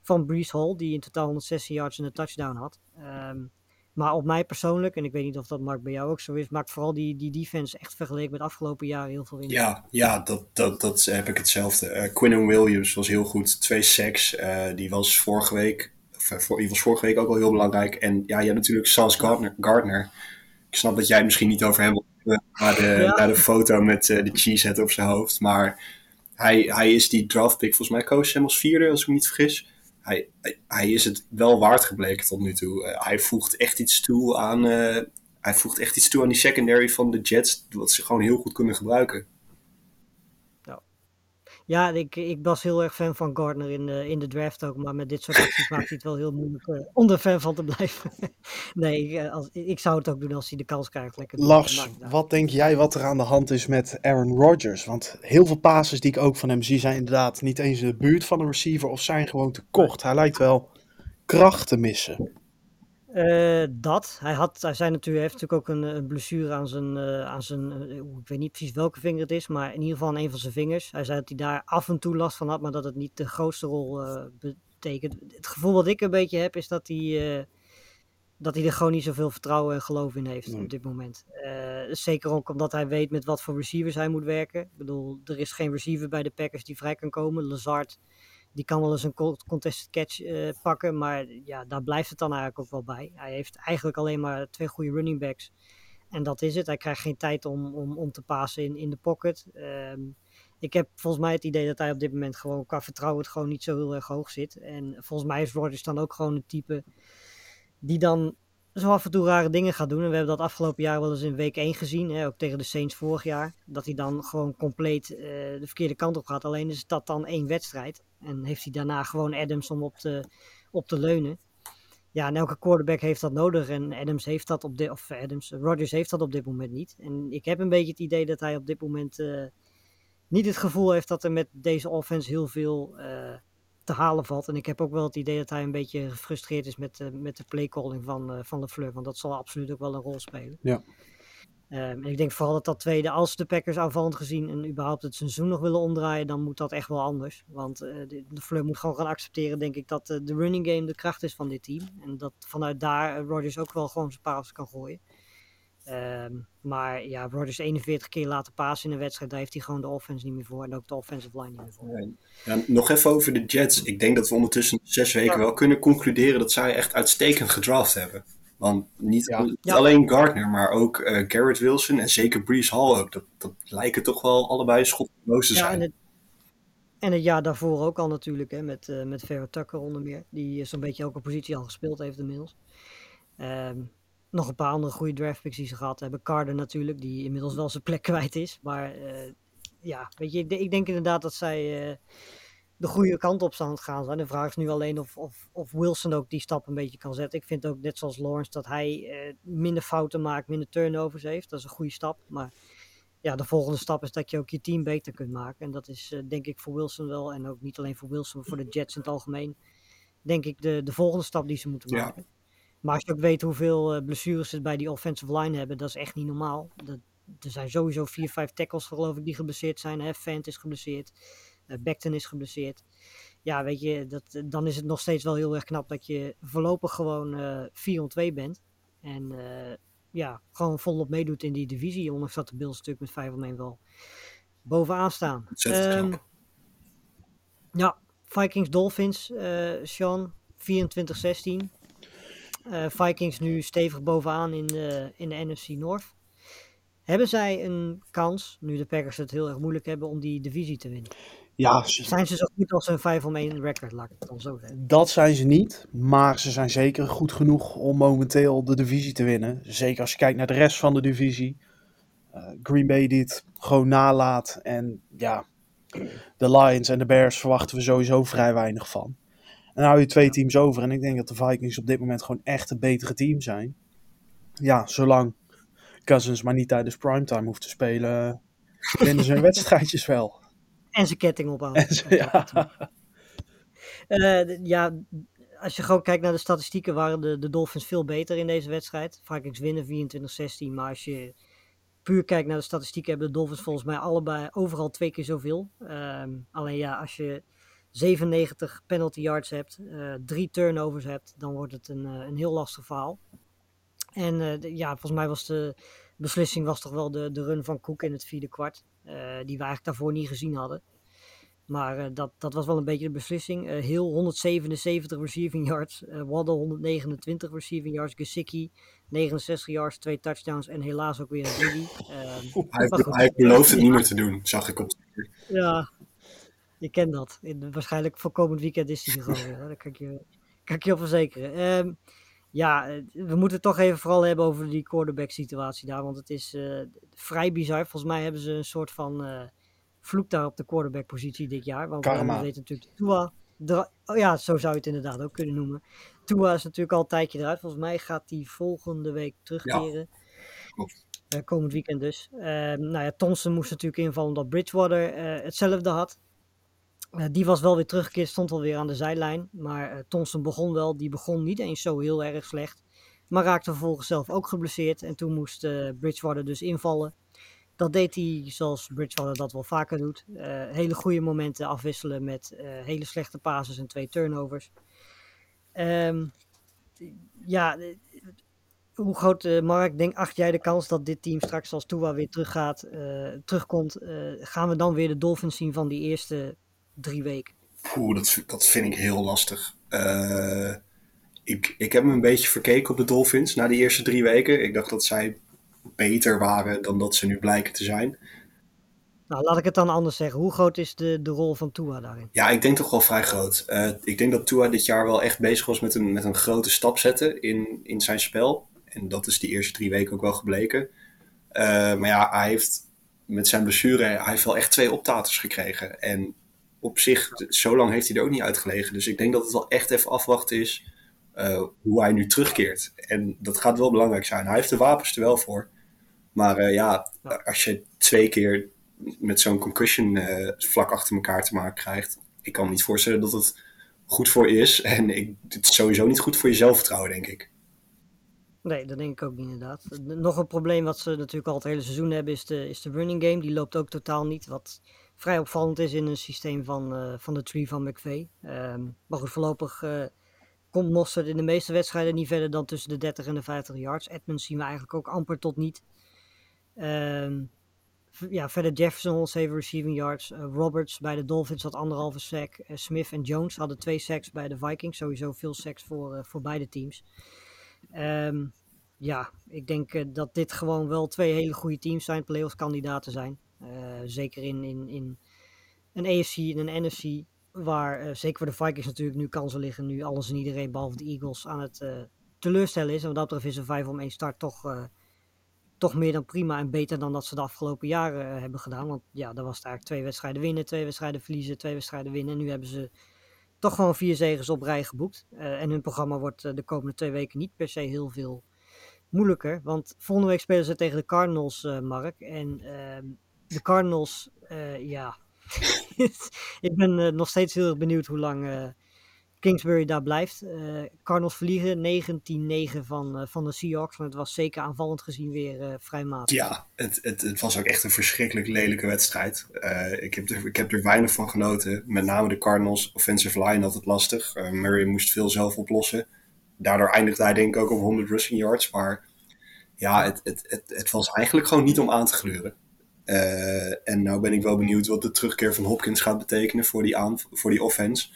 van Brees Hall. Die in totaal 116 yards en een touchdown had. Um, maar op mij persoonlijk, en ik weet niet of dat Mark bij jou ook zo is, maakt vooral die, die defense echt vergeleken met afgelopen jaren heel veel indruk. Ja, ja dat, dat, dat heb ik hetzelfde. Uh, Williams was heel goed. Twee sacks. Die was vorige week voor, die was vorige week ook al heel belangrijk. En ja, je hebt natuurlijk Sauce Gardner. Gardner. Ik snap dat jij het misschien niet over hem wil naar de, ja. naar de foto met uh, de cheesehead op zijn hoofd. Maar hij, hij is die draftpick, volgens mij koos hem als vierde, als ik me niet vergis. Hij, hij is het wel waard gebleken tot nu toe. Uh, hij voegt echt iets toe aan. Uh, hij voegt echt iets toe aan die secondary van de Jets, wat ze gewoon heel goed kunnen gebruiken. Ja, ik, ik was heel erg fan van Gardner in de, in de draft ook. Maar met dit soort acties maakt hij het wel heel moeilijk uh, om er fan van te blijven. nee, ik, als, ik zou het ook doen als hij de kans krijgt. Lekker Lars, wat denk jij wat er aan de hand is met Aaron Rodgers? Want heel veel passes die ik ook van hem zie zijn inderdaad niet eens in de buurt van een receiver of zijn gewoon te kort. Hij lijkt wel kracht te missen. Uh, dat. Hij, had, hij zei natuurlijk, heeft natuurlijk ook een, een blessure aan zijn, uh, aan zijn ik weet niet precies welke vinger het is, maar in ieder geval aan een van zijn vingers. Hij zei dat hij daar af en toe last van had, maar dat het niet de grootste rol betekent. Het gevoel wat ik een beetje heb, is dat hij, dat hij er gewoon niet zoveel vertrouwen en geloof in heeft op dit moment. zeker ook omdat hij weet met wat voor receivers hij moet werken. Ik bedoel, er is geen receiver bij de Packers die vrij kan komen. Lazard die kan wel eens een contested catch uh, pakken, maar ja, daar blijft het dan eigenlijk ook wel bij. Hij heeft eigenlijk alleen maar twee goede running backs. En dat is het. Hij krijgt geen tijd om, om, om te passen in, in de pocket. Um, ik heb volgens mij het idee dat hij op dit moment gewoon qua vertrouwen het gewoon niet zo heel erg hoog zit. En volgens mij is Rodgers dan ook gewoon een type die dan zo af en toe rare dingen gaat doen. En we hebben dat afgelopen jaar wel eens in week 1 gezien. Hè, ook tegen de Saints vorig jaar. Dat hij dan gewoon compleet uh, de verkeerde kant op gaat. Alleen is dat dan één wedstrijd. En heeft hij daarna gewoon Adams om op te, op te leunen. ja, en elke quarterback heeft dat nodig. En Adams heeft dat op dit, of Adams, Rodgers heeft dat op dit moment niet. En ik heb een beetje het idee dat hij op dit moment uh, niet het gevoel heeft dat er met deze offense heel veel uh, te halen valt. En ik heb ook wel het idee dat hij een beetje gefrustreerd is met, uh, met de playcalling van, van de Fleur. Want dat zal absoluut ook wel een rol spelen. Ja. Um, en ik denk vooral dat dat tweede, als de Packers aanvallend gezien en überhaupt het seizoen nog willen omdraaien, dan moet dat echt wel anders. Want uh, de, de Fleur moet gewoon gaan accepteren, denk ik, dat uh, de running game de kracht is van dit team. En dat vanuit daar uh, Rodgers ook wel gewoon zijn paas kan gooien. Um, maar ja, Rodgers 41 keer laten pasen in een wedstrijd, daar heeft hij gewoon de offense niet meer voor. En ook de offensive line niet meer voor. Ja, nog even over de Jets. Ik denk dat we ondertussen zes weken ja. wel kunnen concluderen dat zij echt uitstekend gedraft hebben. Want niet, Ja. niet Ja. alleen Gardner, maar ook eh, Garrett Wilson en zeker Brees Hall ook. Dat, dat lijken toch wel allebei schotloos te Ja, zijn. en het, en het jaar daarvoor ook al natuurlijk, hè, met, eh met Vera Tucker onder meer. Die eh, zo'n beetje elke positie al gespeeld heeft inmiddels. Ehm, nog een paar andere goede draftpicks die ze gehad hebben. Carter natuurlijk, die inmiddels wel zijn plek kwijt is. Maar eh, ja, weet je, ik de- ik denk inderdaad dat zij eh, de goede kant op aan het gaan zijn. De vraag is nu alleen of, of, of Wilson ook die stap een beetje kan zetten. Ik vind ook net zoals Lawrence dat hij eh, minder fouten maakt, minder turnovers heeft. Dat is een goede stap. Maar ja, de volgende stap is dat je ook je team beter kunt maken. En dat is denk ik voor Wilson wel. En ook niet alleen voor Wilson, maar voor de Jets in het algemeen. Denk ik de, de volgende stap die ze moeten Ja. Maar als je ook weet hoeveel eh, blessures ze bij die offensive line hebben, dat is echt niet normaal. Dat, er zijn sowieso vier, vijf tackles geloof ik die geblesseerd zijn. Hè? Fant is geblesseerd. Beckton is geblesseerd. Ja, weet je, dat, eh, dan is het nog steeds wel heel erg knap dat je voorlopig gewoon eh 4 on 2 bent. En ja, gewoon volop meedoet in die divisie. Ondanks dat de Bills natuurlijk met 5 om 1 wel bovenaan staan. Knap. ja, Vikings Dolphins, Sean, 24-16. Eh, Vikings nu stevig bovenaan in de, in de NFC North. Hebben zij een kans, nu de Packers het heel erg moeilijk hebben, om die divisie te winnen? Ja, ze- Zijn ze zo goed als een 5 om 1 record, laat ik het dan zo zeggen. dat zijn ze niet. Maar ze zijn zeker goed genoeg om momenteel de divisie te winnen. Zeker als je kijkt naar de rest van de divisie. Eh, Green Bay die het gewoon nalaat. En ja, de Lions en de Bears verwachten we sowieso vrij weinig van. En dan hou je twee teams over. En ik denk dat de Vikings op dit moment gewoon echt het betere team zijn. Ja, zolang Cousins maar niet tijdens primetime hoeft te spelen, winnen ze hun wedstrijdjes wel. En zijn ketting ophouden. Ze- ja. Eh, ja, als je gewoon kijkt naar de statistieken, waren de, de Dolphins veel beter in deze wedstrijd. Vikings winnen 24-16, maar als je puur kijkt naar de statistieken, hebben de Dolphins volgens mij allebei overal twee keer zoveel. Ehm, alleen ja, als je 97 penalty yards hebt, eh, drie turnovers hebt, dan wordt het een, eh, een heel lastig verhaal. En eh, de- ja, volgens mij was de beslissing was toch wel de, de run van Cook in het vierde kwart, die we eigenlijk daarvoor niet gezien hadden. Maar dat, dat was wel een beetje de beslissing. Heel 177 receiving yards. eh Waddle 129 receiving yards. Gesicki 69 yards, twee touchdowns en helaas ook weer een biggie. Hij, hij belooft het niet meer te doen, zag ik op ja, je kent dat. In- waarschijnlijk voor komend weekend is hij er gewoon weer. kan ik je, kan ik je op verzekeren. Ehm, ja, eh, we moeten het toch even vooral hebben over die quarterback situatie daar. Want het is eh, vrij bizar. Volgens mij hebben ze een soort van eh, vloek daar op de quarterback positie dit jaar. Want Karma. we weten natuurlijk Tua... Oh ja, zo zou je het inderdaad ook kunnen noemen. Tua is natuurlijk al een tijdje eruit. Volgens mij gaat hij volgende week terugkeren. Eh, komend weekend dus. Ehm, nou ja, Thompson moest natuurlijk invallen omdat Bridgewater eh, hetzelfde had. Die was wel weer teruggekeerd, stond alweer aan de zijlijn. Maar eh Thompson begon wel. Die begon niet eens zo heel erg slecht. Maar raakte vervolgens zelf ook geblesseerd. En toen moest eh, Bridgewater dus invallen. Dat deed hij zoals Bridgewater dat wel vaker doet. Eh, hele goede momenten afwisselen met hele slechte passes en twee turnovers. Ehm, ja, hoe groot, eh, Mark, denk, acht jij de kans dat dit team straks als Tua weer teruggaat, terugkomt? gaan we dan weer de Dolphins zien van die eerste drie weken? Oeh, dat, dat vind ik heel lastig. Eh, ik, ik heb me een beetje verkeken op de Dolphins na die eerste drie weken. Ik dacht dat zij beter waren dan dat ze nu blijken te zijn. Nou, laat ik het dan anders zeggen. Hoe groot is de, de rol van Tua daarin? Ja, ik denk toch wel vrij groot. Eh, ik denk dat Tua dit jaar wel echt bezig was met een, met een grote stap zetten in, in zijn spel. En dat is die eerste drie weken ook wel gebleken. Eh, maar ja, hij heeft met zijn blessure, hij heeft wel echt twee optaters gekregen. En op zich, zo lang heeft hij er ook niet uitgelegen. Dus ik denk dat het wel echt even afwachten is eh, hoe hij nu terugkeert. En dat gaat wel belangrijk zijn. Hij heeft de wapens er wel voor. Maar eh, ja, als je twee keer met zo'n concussion eh, vlak achter elkaar te maken krijgt. Ik kan me niet voorstellen dat het goed voor je is. En ik, het is sowieso niet goed voor je zelfvertrouwen, denk ik. Nee, dat denk ik ook niet inderdaad. Nog een probleem wat ze natuurlijk al het hele seizoen hebben is de, is de running game. Die loopt ook totaal niet. Wat vrij opvallend is in een systeem van, uh, van de tree van McVeigh. Um, maar goed, voorlopig uh, komt Mostert in de meeste wedstrijden niet verder dan tussen de 30 en de 50 yards. Edmonds zien we eigenlijk ook amper tot niet. Um, ja, verder Jefferson 107 receiving yards. Uh, Roberts bij de Dolphins had anderhalve sack. Smith en Jones hadden twee sacks bij de Vikings. Sowieso veel sacks voor, voor beide teams. Um, ja, ik denk dat dit gewoon wel twee hele goede teams zijn, playoffs kandidaten zijn. Uh, zeker in, in, in een AFC en een NFC, waar uh, zeker voor de Vikings natuurlijk nu kansen liggen, nu alles en iedereen behalve de Eagles aan het teleurstellen is. En wat dat betreft is een 5 om 1 start toch, toch meer dan prima en beter dan dat ze de afgelopen jaren hebben gedaan. Want ja, daar was het eigenlijk twee wedstrijden winnen, twee wedstrijden verliezen, twee wedstrijden winnen. En nu hebben ze toch gewoon vier zegens op rij geboekt. en hun programma wordt de komende twee weken niet per se heel veel moeilijker. Want volgende week spelen ze tegen de Cardinals, Mark. En uh, de Cardinals, uh, ja. ik ben uh, nog steeds heel erg benieuwd hoe lang Kingsbury daar blijft. Cardinals verliegen 19-9 van, van de Seahawks. Maar het was zeker aanvallend gezien weer vrij matig. Ja, het, het, het, was ook echt een verschrikkelijk lelijke wedstrijd. ik, heb er, ik heb er weinig van genoten. Met name de Cardinals offensive line had het lastig. Murray moest veel zelf oplossen daardoor eindigde hij denk ik ook op 100 rushing yards. Maar ja, het, het, het, het was eigenlijk gewoon niet om aan te gluren. Uh, en nou ben ik wel benieuwd wat de terugkeer van Hopkins gaat betekenen voor die, voor die offense.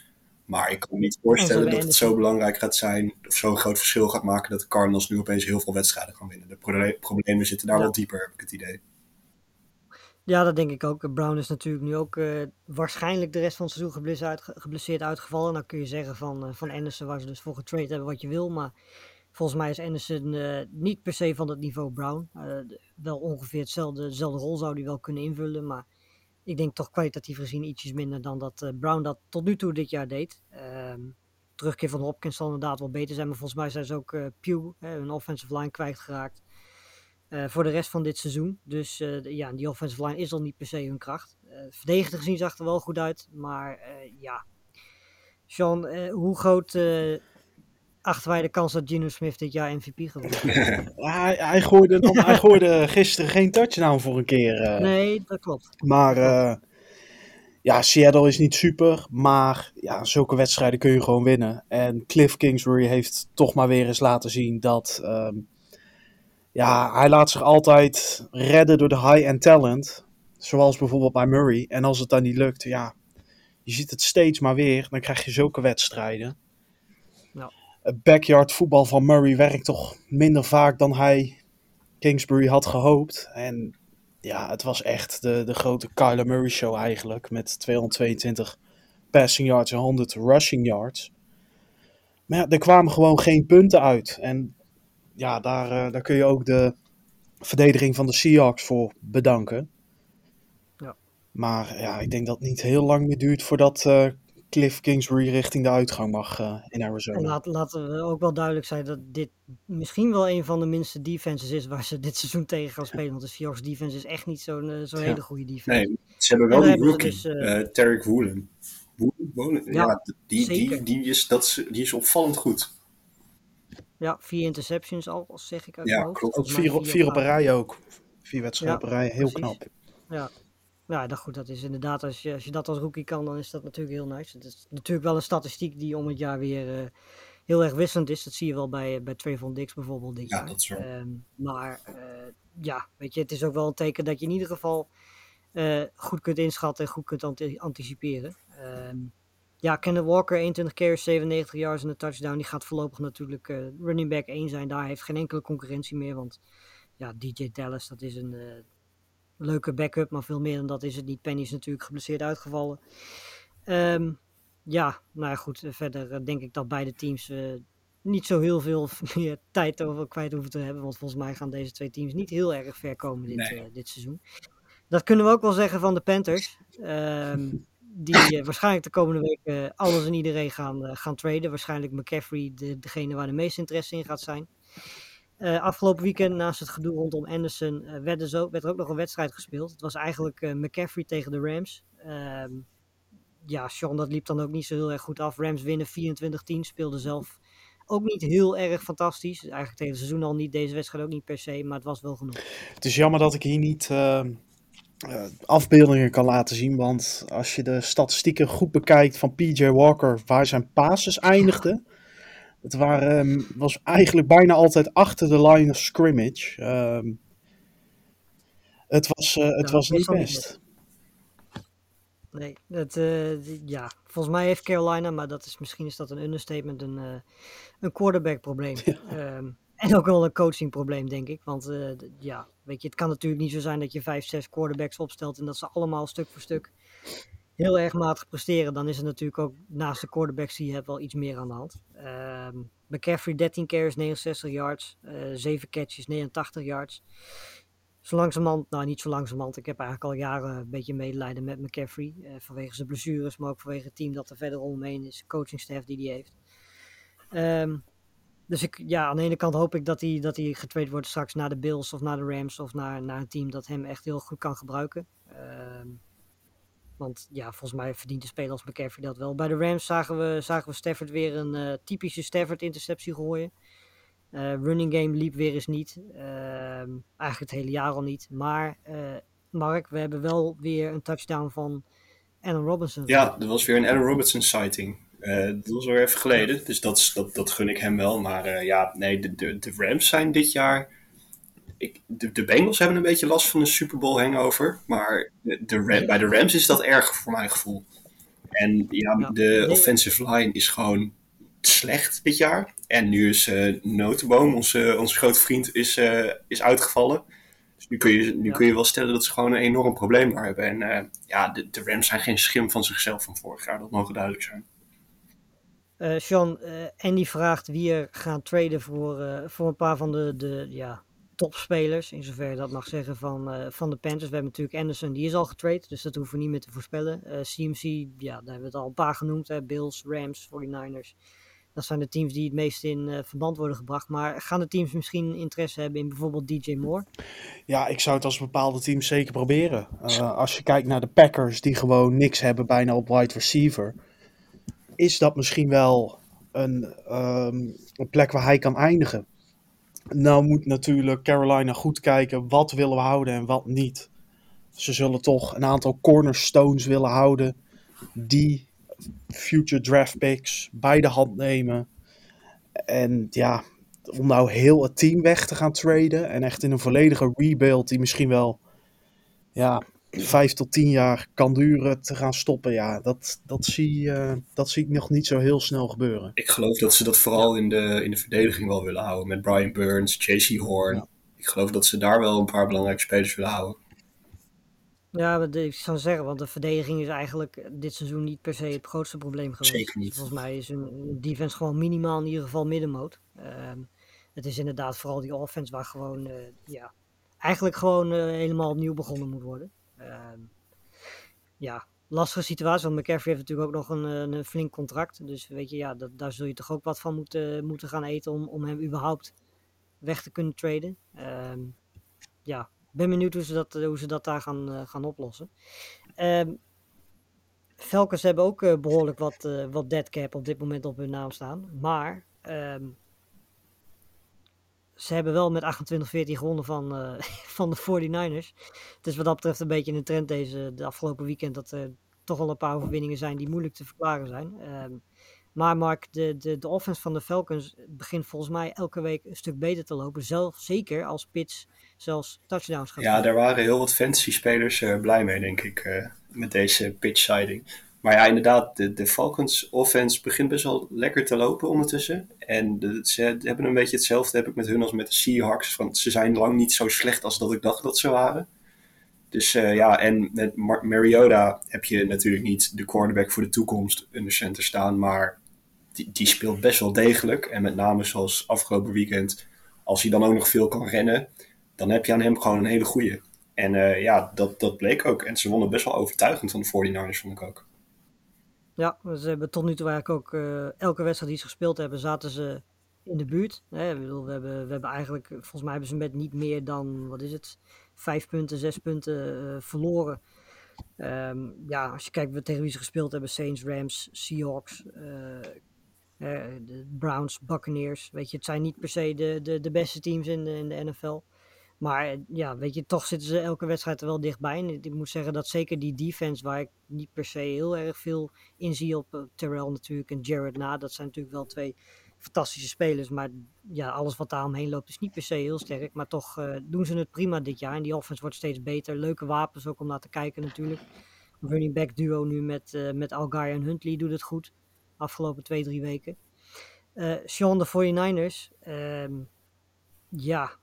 Maar ik kan me niet voorstellen dat het zo belangrijk gaat zijn, of zo'n groot verschil gaat maken, dat de Cardinals nu opeens heel veel wedstrijden gaan winnen. De proble problemen zitten daar ja. wel dieper, heb ik het idee. Ja, dat denk ik ook. Brown is natuurlijk nu ook uh, waarschijnlijk de rest van het seizoen geblesseerd, uit, geblesseerd uitgevallen. Dan kun je zeggen van, uh, van Anderson, waar ze dus voor getrade hebben wat je wil. Maar volgens mij is Anderson uh, niet per se van het niveau Brown. wel ongeveer hetzelfde, dezelfde rol zou hij wel kunnen invullen. Maar ik denk toch kwalitatief gezien ietsjes minder dan dat Brown dat tot nu toe dit jaar deed. Ehm, terugkeer van Hopkins zal inderdaad wel beter zijn. Maar volgens mij zijn ze ook Pew, hun offensive line, kwijtgeraakt. Voor de rest van dit seizoen. Dus ja, die offensive line is al niet per se hun kracht. Verdedigend gezien zag er wel goed uit. Maar ja, Sean, hoe groot achten wij de kans dat Gino Smith dit jaar MVP gaat worden? hij, hij, gooide, dan, hij gooide gisteren geen touchdown voor een keer. nee, dat klopt. Maar ja, Seattle is niet super. Maar ja, zulke wedstrijden kun je gewoon winnen. En Cliff Kingsbury heeft toch maar weer eens laten zien dat... Um, ja, hij laat zich altijd redden door de high-end talent. Zoals bijvoorbeeld bij Murray. En als het dan niet lukt, ja, je ziet het steeds maar weer. Dan krijg je zulke wedstrijden. Backyard voetbal van Murray werkt toch minder vaak dan hij Kingsbury had gehoopt. En ja, het was echt de, de grote Kyler Murray show eigenlijk. Met 222 passing yards en 100 rushing yards. Maar ja, er kwamen gewoon geen punten uit. En ja, daar, uh, daar kun je ook de verdediging van de Seahawks voor bedanken. Ja. Maar ja, ik denk dat het niet heel lang meer duurt voordat uh, Cliff Kingsbury richting de uitgang mag uh, in Arizona. Laat, laten we ook wel duidelijk zijn dat dit misschien wel een van de minste defenses is waar ze dit seizoen tegen gaan spelen. Want de Seahawks defense is echt niet zo'n zo'n ja. hele goede defense. Nee, ze hebben wel die rookie, dus, uh, Tarek Woolen. Woolen, ja, ja die, die, die, is, dat is, die is opvallend goed. Ja, vier interceptions al, zeg ik uit ja, hoofd. Klopt. Ook vier, vier op een rij ook. Vier wedstrijden ja, op een rij, heel precies. knap. Ja. Ja, dat, goed, dat is inderdaad, als je, als je dat als rookie kan, dan is dat natuurlijk heel nice. Het is natuurlijk wel een statistiek die om het jaar weer uh, heel erg wisselend is. Dat zie je wel bij, bij Trayvon Dix bijvoorbeeld dit ja, jaar. Dat is wel. Um, maar uh, ja, weet je, het is ook wel een teken dat je in ieder geval uh, goed kunt inschatten en goed kunt anti anticiperen. Um, ja, Kenneth Walker, 21 carries, 97 yards en een touchdown. Die gaat voorlopig natuurlijk running back 1 zijn. Daar heeft geen enkele concurrentie meer. Want ja, DJ Dallas, dat is een leuke backup. Maar veel meer dan dat is het niet. Penny is natuurlijk geblesseerd uitgevallen. Um, ja, nou ja, goed. Verder uh, denk ik dat beide teams niet zo heel veel meer tijd over kwijt hoeven te hebben. Want volgens mij gaan deze twee teams niet heel erg ver komen dit, nee. dit seizoen. Dat kunnen we ook wel zeggen van de Panthers. Um, die waarschijnlijk de komende week alles en iedereen gaan, gaan traden. Waarschijnlijk McCaffrey de, degene waar de meeste interesse in gaat zijn. Afgelopen weekend, naast het gedoe rondom Anderson, werd, er werd er ook nog een wedstrijd gespeeld. Het was eigenlijk McCaffrey tegen de Rams. Ehm, ja, Sean, dat liep dan ook niet zo heel erg goed af. Rams winnen 24-10, speelde zelf ook niet heel erg fantastisch. Eigenlijk tegen het seizoen al niet, deze wedstrijd ook niet per se, maar het was wel genoeg. Het is jammer dat ik hier niet afbeeldingen kan laten zien, want als je de statistieken goed bekijkt van PJ Walker, waar zijn passes eindigden, het waren, was eigenlijk bijna altijd achter de line of scrimmage. Uh, het was, uh, het ja, was niet best. Nee, dat, uh, ja, volgens mij heeft Carolina, maar dat is, misschien is dat een understatement, een, uh, een quarterback probleem. Ja. Um, en ook wel een coaching probleem, denk ik. Want ja, weet je, het kan natuurlijk niet zo zijn dat je vijf, zes quarterbacks opstelt en dat ze allemaal stuk voor stuk heel erg matig presteren. Dan is er natuurlijk ook naast de quarterbacks die je hebt wel iets meer aan de hand. Um, McCaffrey 13 carries, 69 yards, uh, 7 catches, 89 yards zo langzamerhand, nou niet zo langzamerhand, ik heb eigenlijk al jaren een beetje medelijden met McCaffrey. Eh, vanwege zijn blessures, maar ook vanwege het team dat er verder omheen is, coachingstaff die hij heeft. Um, dus ik, ja, aan de ene kant hoop ik dat hij, dat hij getraind wordt straks naar de Bills of naar de Rams of naar, naar een team dat hem echt heel goed kan gebruiken. Um, want ja, volgens mij verdient de speler als McCaffrey dat wel. Bij de Rams zagen we, zagen we Stafford weer een uh, typische Stafford interceptie gooien. Uh, running game liep weer eens niet. Uh, eigenlijk het hele jaar al niet. Maar uh, Mark, we hebben wel weer een touchdown van Allen Robinson. Ja, er was weer een Allen Robinson sighting. Eh, dat was weer even geleden. Dus dat, dat, dat gun ik hem wel. Maar ja, nee, de, de, de Rams zijn dit jaar... Ik, de, de Bengals hebben een beetje last van een Super Bowl hangover. Maar de, de bij de Rams is dat erg voor mijn gevoel. En ja, ja. de offensive line is gewoon slecht dit jaar. En nu is uh, Notenboom, onze, onze grote vriend, is, uh, is uitgevallen. Dus nu, kun je, nu ja. kun je wel stellen dat ze gewoon een enorm probleem daar hebben. En uh, ja, de, de Rams zijn geen schim van zichzelf van vorig jaar. Dat mogen duidelijk zijn. Uh, Sean, Andy vraagt wie er gaan traden voor, voor een paar van de, de ja, topspelers. In zover je dat mag zeggen van, van de Panthers. We hebben natuurlijk Anderson, die is al getrade. Dus dat hoeven we niet meer te voorspellen. CMC, ja, daar hebben we het al een paar genoemd. Hè, Bills, Rams, 49ers. Dat zijn de teams die het meest in uh, verband worden gebracht. Maar gaan de teams misschien interesse hebben in bijvoorbeeld DJ Moore? Ja, ik zou het als bepaalde teams zeker proberen. Als je kijkt naar de Packers, die gewoon niks hebben bijna op wide receiver. Is dat misschien wel een, um, een plek waar hij kan eindigen? Nou moet natuurlijk Carolina goed kijken wat willen we houden en wat niet. Ze zullen toch een aantal cornerstones willen houden die future draft picks bij de hand nemen. En ja, om nou heel het team weg te gaan traden en echt in een volledige rebuild die misschien wel ja, vijf tot tien jaar kan duren te gaan stoppen. Ja, dat, dat, zie, uh, dat zie ik nog niet zo heel snel gebeuren. Ik geloof dat ze dat vooral in de, in de verdediging wel willen houden. Met Brian Burns, JC Horn. Ja. Ik geloof dat ze daar wel een paar belangrijke spelers willen houden. Ja, ik zou zeggen, want de verdediging is eigenlijk dit seizoen niet per se het grootste probleem geweest. Zeker niet. Volgens mij is hun defense gewoon minimaal in ieder geval middenmoot. Um, het is inderdaad vooral die offense waar gewoon, uh, ja, eigenlijk gewoon uh, helemaal opnieuw begonnen moet worden. Um, ja, lastige situatie, want McCaffrey heeft natuurlijk ook nog een, een, een flink contract. Dus weet je, ja, dat, daar zul je toch ook wat van moeten, moeten gaan eten om, om hem überhaupt weg te kunnen traden. Um, ja, ben benieuwd hoe ze dat, hoe ze dat daar gaan, uh, gaan oplossen. Um, hebben ook behoorlijk wat, uh, wat dead cap op dit moment op hun naam staan. Maar ze hebben wel met 28-14 gewonnen van, van de 49ers. Het is wat dat betreft een beetje een trend deze, de afgelopen weekend dat er toch wel een paar overwinningen zijn die moeilijk te verklaren zijn. Um, maar Mark, de, de, de offense van de Falcons begint volgens mij elke week een stuk beter te lopen. Zelf, zeker als Pitts zelfs touchdowns gaat Ja, daar waren heel wat fantasy spelers uh, blij mee, denk ik, uh, met deze pitch siding. Maar ja, inderdaad, de, Falcons offense begint best wel lekker te lopen ondertussen. En ze hebben een beetje hetzelfde heb ik met hun als met de Seahawks. Want ze zijn lang niet zo slecht als dat ik dacht dat ze waren. Dus uh, ja, en met Mar Mariota heb je natuurlijk niet de quarterback voor de toekomst in de center staan. Maar die, die speelt best wel degelijk. En met name zoals afgelopen weekend, als hij dan ook nog veel kan rennen, dan heb je aan hem gewoon een hele goeie. En uh, ja, dat, dat bleek ook. En ze wonnen best wel overtuigend van de 49ers, vond ik ook. Ja, ze hebben tot nu toe eigenlijk ook eh, elke wedstrijd die ze gespeeld hebben, zaten ze in de buurt. Hè? Ik bedoel, we, hebben, we hebben eigenlijk, volgens mij hebben ze met niet meer dan, wat is het, vijf punten, zes punten eh, verloren. Ehm, ja, als je kijkt tegen wie ze gespeeld hebben, Saints, Rams, Seahawks, eh, de Browns, Buccaneers. Weet je, het zijn niet per se de, de, de beste teams in de, in de NFL. Maar eh, ja, weet je, toch zitten ze elke wedstrijd er wel dichtbij. En ik moet zeggen dat zeker die defense, waar ik niet per se heel erg veel in zie op uh, Terrell natuurlijk en Jared na. Dat zijn natuurlijk wel twee fantastische spelers. Maar ja, alles wat daar omheen loopt is niet per se heel sterk. Maar toch uh, doen ze het prima dit jaar. En die offense wordt steeds beter. Leuke wapens ook om naar te kijken natuurlijk. Running back duo nu met, uh, met Algar en Huntley doet het goed. Afgelopen twee, drie weken. Sean de 49ers. Um, ja,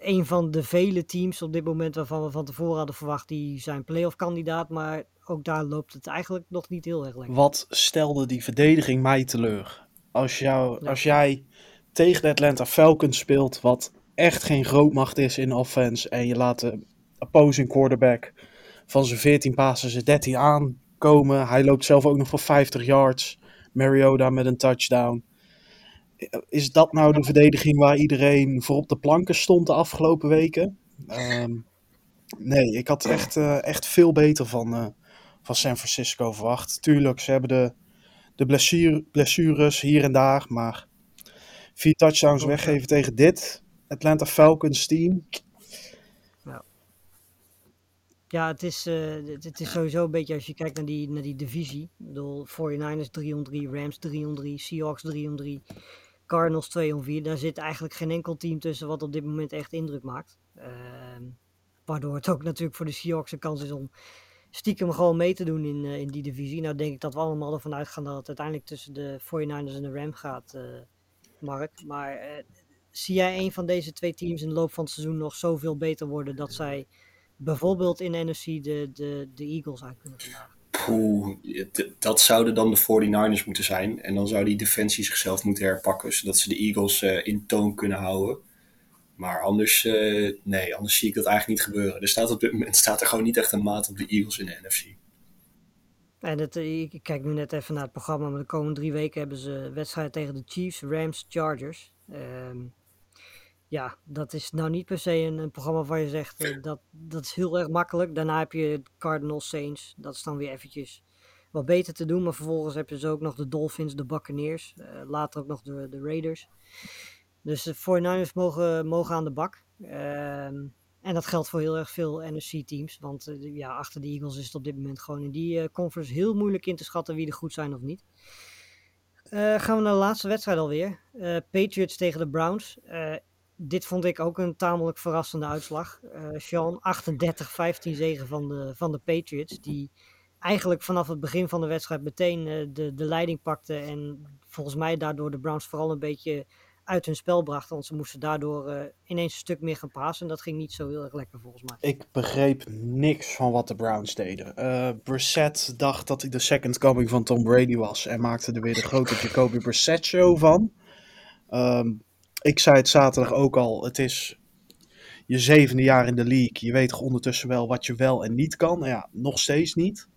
een van de vele teams op dit moment waarvan we van tevoren hadden verwacht, die zijn playoff kandidaat. Maar ook daar loopt het eigenlijk nog niet heel erg lekker. Wat stelde die verdediging mij teleur? Als, jou, ja. als jij tegen de Atlanta Falcons speelt, wat echt geen grootmacht is in offense, en je laat de opposing quarterback van zijn 14 passen zijn 13 aankomen. Hij loopt zelf ook nog voor 50 yards. Mariota met een touchdown. Is dat nou de verdediging waar iedereen voor op de planken stond de afgelopen weken? Um, nee, ik had echt, uh, echt veel beter van, uh, van San Francisco verwacht. Tuurlijk, ze hebben de, de blessure, blessures hier en daar, maar vier touchdowns weggeven tegen dit Atlanta Falcons team. Ja, het, is, uh, het, het, is sowieso een beetje als je kijkt naar die, naar die divisie. Ik bedoel, 49ers 303, Rams 303, Seahawks 303. Cardinals 2 om 4. Daar zit eigenlijk geen enkel team tussen wat op dit moment echt indruk maakt. Uh, waardoor het ook natuurlijk voor de Seahawks een kans is om stiekem gewoon mee te doen in, uh, in die divisie. Nou denk ik dat we allemaal ervan uitgaan dat het uiteindelijk tussen de 49ers en de Rams gaat, uh, Mark. Maar zie jij een van deze twee teams in de loop van het seizoen nog zoveel beter worden dat zij bijvoorbeeld in de NFC de, de, de Eagles uit kunnen vandaag? Dat zouden dan de 49ers moeten zijn. En dan zou die defensie zichzelf moeten herpakken, zodat ze de Eagles uh, in toon kunnen houden. Maar anders, uh, nee, anders zie ik dat eigenlijk niet gebeuren. Er staat op dit moment staat er gewoon niet echt een maat op de Eagles in de NFC. En het, ik kijk nu net even naar het programma, maar de komende drie weken hebben ze wedstrijden tegen de Chiefs, Rams, Chargers. Um, ja, dat is nou niet per se een, een programma waar je zegt uh, dat, dat is heel erg makkelijk. Daarna heb je Cardinals Saints. Dat is dan weer eventjes wat beter te doen. Maar vervolgens heb je dus ook nog de Dolphins, de Buccaneers. Uh, later ook nog de, de Raiders. Dus de 49ers mogen, mogen aan de bak. Uh, en dat geldt voor heel erg veel NFC-teams. Want uh, ja, achter de Eagles is het op dit moment gewoon in die conference heel moeilijk in te schatten wie er goed zijn of niet. Uh, gaan we naar de laatste wedstrijd alweer. Patriots tegen de Browns dit vond ik ook een tamelijk verrassende uitslag. Uh, Sean, 38-15 zegen van de, van de Patriots. Die eigenlijk vanaf het begin van de wedstrijd meteen uh, de, de leiding pakte. En volgens mij daardoor de Browns vooral een beetje uit hun spel brachten. Want ze moesten daardoor uh, ineens een stuk meer gaan passen. En dat ging niet zo heel erg lekker volgens mij. Ik begreep niks van wat de Browns deden. Uh, Brissett dacht dat hij de second coming van Tom Brady was. En maakte er weer de grote Jacoby Brissett show van. Um, ik zei het zaterdag ook al, het is je zevende jaar in de league. Je weet toch ondertussen wel wat je wel en niet kan. Ja, nog steeds niet.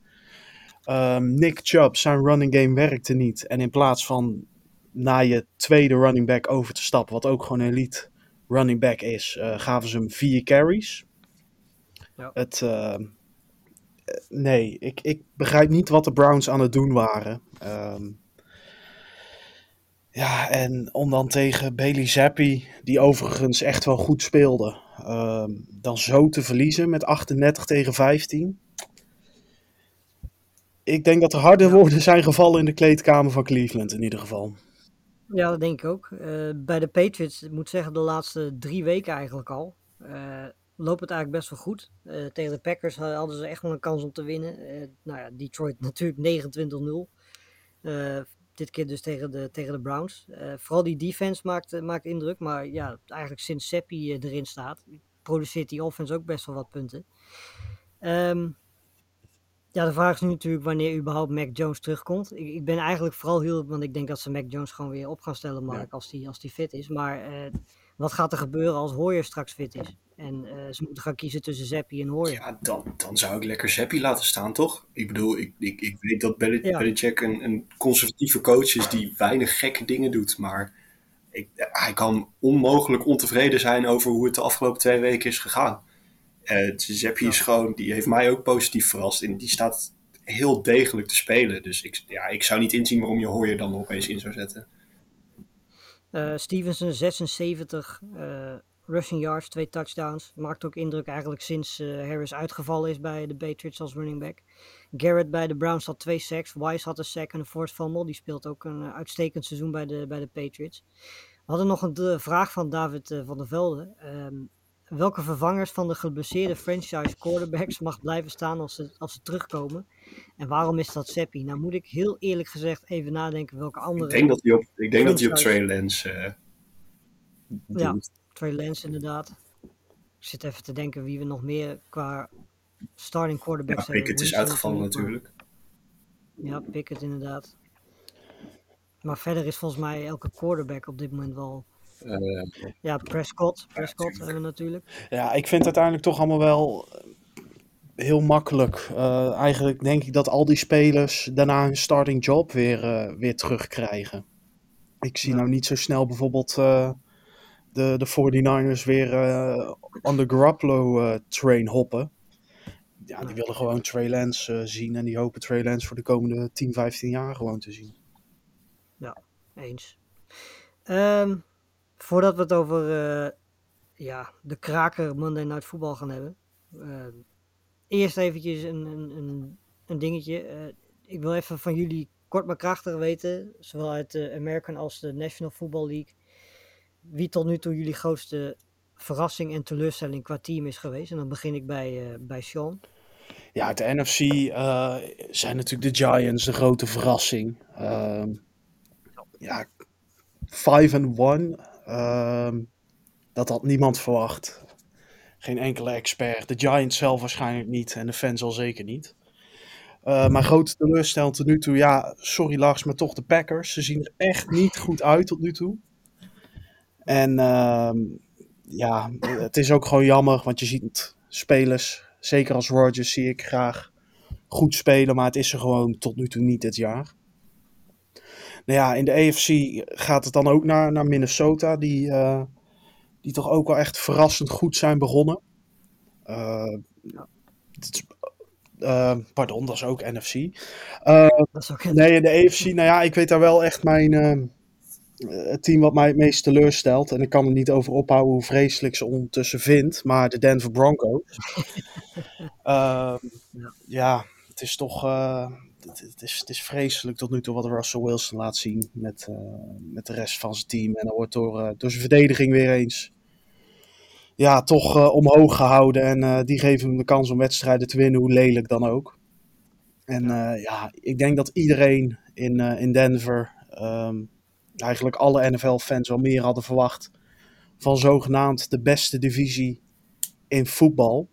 Um, Nick Chubb, zijn running game werkte niet. En in plaats van naar je tweede running back over te stappen, wat ook gewoon een elite running back is, uh, gaven ze hem vier carries. Ja. Het, uh, nee, ik, ik begrijp niet wat de Browns aan het doen waren. Um, ja, en om dan tegen Bailey Zappi, die overigens echt wel goed speelde, uh, dan zo te verliezen met 38 tegen 15. Ik denk dat er harde woorden zijn gevallen in de kleedkamer van Cleveland in ieder geval. Ja, dat denk ik ook. Uh, bij de Patriots, ik moet zeggen, de laatste drie weken eigenlijk al. Uh, loopt het eigenlijk best wel goed. Uh, tegen de Packers hadden ze echt wel een kans om te winnen. nou ja, Detroit natuurlijk 29-0 dit keer dus tegen de, tegen de Browns. Uh, vooral die defense maakt, maakt indruk. Maar ja, eigenlijk sinds Seppi uh, erin staat, produceert die offense ook best wel wat punten. Um, ja, de vraag is nu natuurlijk wanneer überhaupt Mac Jones terugkomt. Ik, ik ben eigenlijk vooral heel, want ik denk dat ze Mac Jones gewoon weer op gaan stellen, Mark, ja. als die, als die fit is. Maar uh, Wat gaat er gebeuren als Hoyer straks fit is? En eh, ze moeten gaan kiezen tussen Zeppi en Hoyer. Ja, dan, dan zou ik lekker Zeppi laten staan, toch? Ik bedoel, ik, ik, ik weet dat Bel- Ja. Belichick een, een conservatieve coach is die weinig gekke dingen doet. Maar ik, hij kan onmogelijk ontevreden zijn over hoe het de afgelopen twee weken is gegaan. Eh Zeppi is gewoon, die heeft mij ook positief verrast. En die staat heel degelijk te spelen. Dus ik, ja, ik zou niet inzien waarom je Hoyer dan opeens in zou zetten. Eh, Stevenson 76 eh, rushing yards, twee touchdowns. Maakt ook indruk eigenlijk sinds eh, Harris uitgevallen is bij de Patriots als running back. Garrett bij de Browns had twee sacks. Wise had een sack en een forced fumble. Die speelt ook een uitstekend seizoen bij de, bij de Patriots. We hadden nog een vraag van David van der Velde. Ehm, welke vervangers van de geblesseerde franchise quarterbacks mag blijven staan als ze, als ze terugkomen? En waarom is dat Seppi? Nou moet ik heel eerlijk gezegd even nadenken welke andere... Ik denk dat hij op, ik denk dat hij op. Trey Lance eh, Ja. Trey Lance inderdaad. Ik zit even te denken wie we nog meer qua starting Ja, quarterbacks hebben. Pickett is uitgevallen natuurlijk. Ja, Pickett inderdaad. Maar verder is volgens mij elke quarterback op dit moment wel... Ja, Prescott. Prescott hebben we natuurlijk. Ja, ik vind het uiteindelijk toch allemaal wel eh, heel makkelijk. Eh, eigenlijk denk ik dat al die spelers daarna hun starting job weer, eh, weer terugkrijgen. Ik zie Ja. nou niet zo snel bijvoorbeeld de, de 49ers weer on the Garoppolo train hoppen. Ja, die willen gewoon Trey Lance zien en die hopen Trey Lance voor de komende 10, 15 jaar gewoon te zien. Eens. Ehm, voordat we het over eh, ja, de kraker Monday Night Football gaan hebben. ehm, eerst eventjes een, een, een, een dingetje. Eh, ik wil even van jullie kort maar krachtig weten, zowel uit de American als de National Football League, wie tot nu toe jullie grootste verrassing en teleurstelling qua team is geweest. En dan begin ik bij, eh, bij Sean. Ja, uit de NFC eh, zijn natuurlijk de Giants de grote verrassing. Ehm, ja, 5 and 1. Ehm, dat had niemand verwacht. Geen enkele expert. De Giants zelf waarschijnlijk niet en de fans al zeker niet. Eh maar grote teleurstelling tot nu toe. Ja, sorry Lars, maar toch de Packers. Ze zien er echt niet goed uit tot nu toe. En ehm, ja, het is ook gewoon jammer, want je ziet spelers, zeker als Rodgers, zie ik graag goed spelen, maar het is er gewoon tot nu toe niet dit jaar. Nou ja, in de AFC gaat het dan ook naar, naar Minnesota, die, eh, die toch ook wel echt verrassend goed zijn begonnen. Het is- eh, pardon, dat is ook NFC. Dat is ook Nee, de AFC, nou ja, ik weet daar wel echt mijn het team wat mij het meest teleurstelt. En ik kan er niet over ophouden hoe vreselijk ze ondertussen vindt. Maar de Denver Broncos. Ehm, Ja. ja, het is toch het, het is, het is vreselijk tot nu toe wat Russell Wilson laat zien met, eh, met de rest van zijn team. En dat wordt door, eh, door zijn verdediging weer eens ja, toch eh, omhoog gehouden. En die geven hem de kans om wedstrijden te winnen, hoe lelijk dan ook. En ja, ik denk dat iedereen in, in Denver, ehm, eigenlijk alle NFL-fans wel meer hadden verwacht van zogenaamd de beste divisie in voetbal.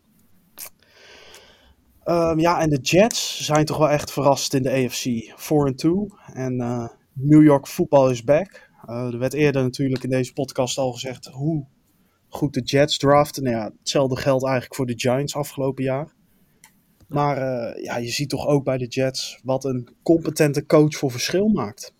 Ehm, ja, en de Jets zijn toch wel echt verrast in de AFC 4-2. En eh, New York football is back. Eh, er werd eerder natuurlijk in deze podcast al gezegd hoe goed de Jets draften. Nou ja, hetzelfde geldt eigenlijk voor de Giants afgelopen jaar. Maar eh, ja, je ziet toch ook bij de Jets wat een competente coach voor verschil maakt.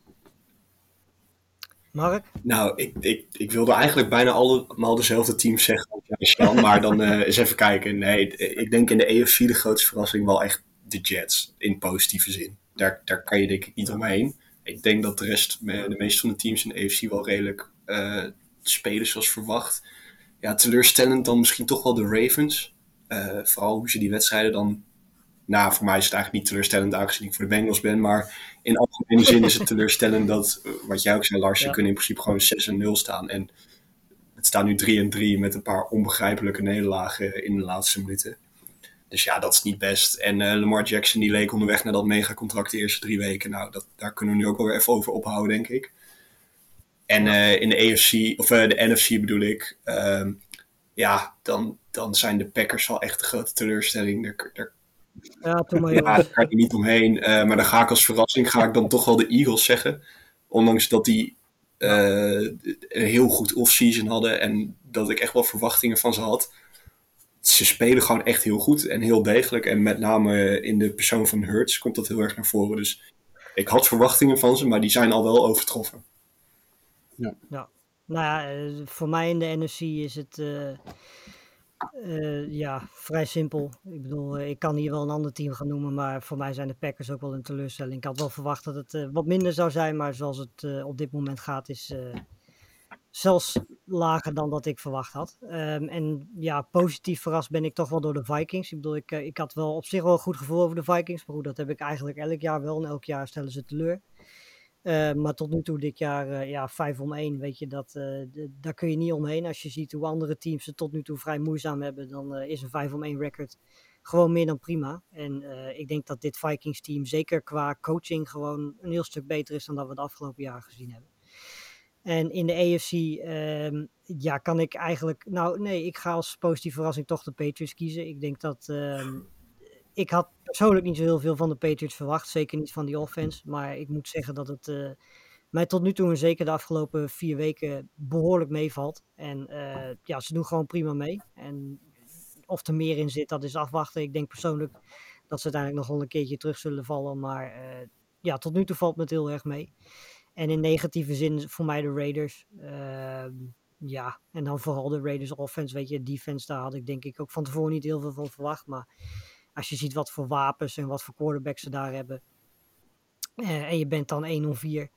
Mark? Nou, ik, ik, ik wilde eigenlijk bijna allemaal dezelfde teams zeggen als Sjan, maar dan eh, eens even kijken. Nee, ik denk in de AFC de grootste verrassing wel echt de Jets, in positieve zin. Daar, daar kan je denk ik niet omheen. Ik denk dat de rest, de meeste van de teams in de AFC wel redelijk eh, spelen zoals verwacht. Ja, teleurstellend dan misschien toch wel de Ravens. Eh, vooral hoe ze die wedstrijden dan... Nou, voor mij is het eigenlijk niet teleurstellend aangezien ik voor de Bengals ben, maar in algemene zin is het teleurstellend dat, eh, wat jij ook zei Lars, je kunnen in principe gewoon 6 en 0 staan. En het staat nu 3 en 3 met een paar onbegrijpelijke nederlagen in de laatste minuten. Dus ja, dat is niet best. En eh, Lamar Jackson die leek onderweg naar dat megacontract de eerste drie weken. Nou, dat, daar kunnen we nu ook wel weer even over ophouden, denk ik. En eh, in de AFC, of de NFC bedoel ik, ehm, ja, dan, dan zijn de Packers wel echt de grote teleurstelling. Daar, daar Ja, maar ja, daar kan je niet omheen. Eh, maar dan ga ik als verrassing ga ik dan toch wel de Eagles zeggen. Ondanks dat die eh, een heel goed off-season hadden en dat ik echt wel verwachtingen van ze had. Ze spelen gewoon echt heel goed en heel degelijk. En met name in de persoon van Hurts komt dat heel erg naar voren. Dus ik had verwachtingen van ze, maar die zijn al wel overtroffen. Ja. Nou ja, eh, voor mij in de NFC is het eh, eh, ja, vrij simpel. Ik bedoel, eh, ik kan hier wel een ander team gaan noemen, maar voor mij zijn de Packers ook wel een teleurstelling. Ik had wel verwacht dat het eh, wat minder zou zijn, maar zoals het op dit moment gaat, is zelfs lager dan dat ik verwacht had. Ehm, en ja, positief verrast ben ik toch wel door de Vikings. Ik bedoel, ik, ik had wel op zich wel een goed gevoel over de Vikings, maar goed, dat heb ik eigenlijk elk jaar wel en elk jaar stellen ze teleur. Eh, maar tot nu toe dit jaar, eh, ja, 5 om 1, weet je, dat, eh, daar kun je niet omheen. Als je ziet hoe andere teams het tot nu toe vrij moeizaam hebben, dan is een 5 om 1 record gewoon meer dan prima. En ik denk dat dit Vikings team zeker qua coaching gewoon een heel stuk beter is dan dat we het afgelopen jaar gezien hebben. En in de AFC, ehm, ja, kan ik eigenlijk, nou nee, ik ga als positieve verrassing toch de Patriots kiezen. Ik denk dat, ehm, ik had persoonlijk niet zo heel veel van de Patriots verwacht, zeker niet van die offense. Maar ik moet zeggen dat het eh, mij tot nu toe en zeker de afgelopen vier weken behoorlijk meevalt. En eh, ja, ze doen gewoon prima mee. En of er meer in zit, dat is afwachten. Ik denk persoonlijk dat ze uiteindelijk nog wel een keertje terug zullen vallen. Maar eh, ja, tot nu toe valt me het heel erg mee. En in negatieve zin voor mij de Raiders. Ehm, ja, en dan vooral de Raiders offense. Weet je, defense, daar had ik denk ik ook van tevoren niet heel veel van verwacht. Maar als je ziet wat voor wapens en wat voor quarterbacks ze daar hebben. eh, en je bent dan 1-4.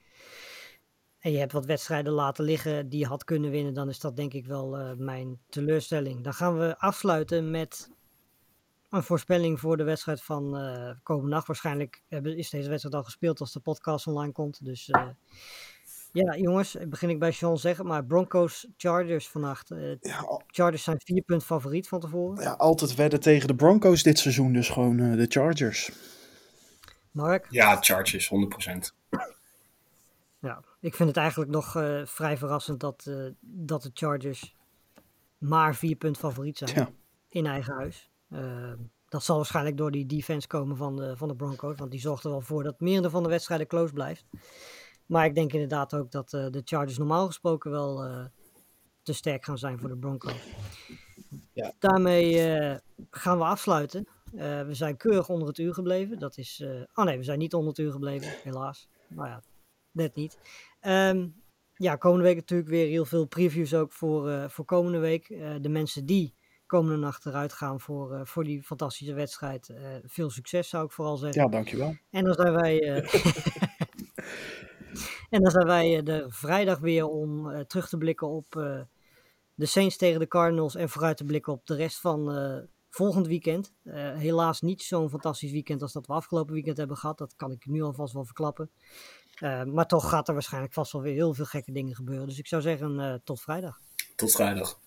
En je hebt wat wedstrijden laten liggen die je had kunnen winnen. Dan is dat denk ik wel eh, mijn teleurstelling. Dan gaan we afsluiten met een voorspelling voor de wedstrijd van eh komende nacht. Waarschijnlijk is deze wedstrijd al gespeeld als de podcast online komt. Dus ja, jongens, begin ik bij Sean zeggen. Maar Broncos Chargers vannacht. eh, Ja, al- Chargers zijn vier punt favoriet van tevoren. ja, altijd wedden tegen de Broncos dit seizoen, dus gewoon eh, de Chargers. Mark? Ja, Chargers, 100%. Ja, ik vind het eigenlijk nog eh, vrij verrassend dat, eh, dat de Chargers maar vier punt favoriet zijn Ja. in eigen huis. Dat zal waarschijnlijk door die defense komen van de, van de Broncos, want die zorgt er wel voor dat merendeel van de wedstrijden close blijft. Maar ik denk inderdaad ook dat eh, de Chargers normaal gesproken wel eh, te sterk gaan zijn voor de Broncos. Ja. Daarmee eh, gaan we afsluiten. We zijn keurig onder het uur gebleven. Dat is. eh oh nee, we zijn niet onder het uur gebleven, helaas. Nou ja, net niet. Ehm, ja, komende week natuurlijk weer heel veel previews ook voor, voor komende week. De mensen die komende nacht eruit gaan voor, voor die fantastische wedstrijd. veel succes zou ik vooral zeggen. Ja, dankjewel. En dan zijn wij. en dan zijn wij eh, de vrijdag weer om eh, terug te blikken op eh, de Saints tegen de Cardinals. En vooruit te blikken op de rest van volgend weekend. Helaas niet zo'n fantastisch weekend als dat we afgelopen weekend hebben gehad. Dat kan ik nu alvast wel verklappen. Maar toch gaat er waarschijnlijk vast wel weer heel veel gekke dingen gebeuren. Dus ik zou zeggen, tot vrijdag. Tot vrijdag.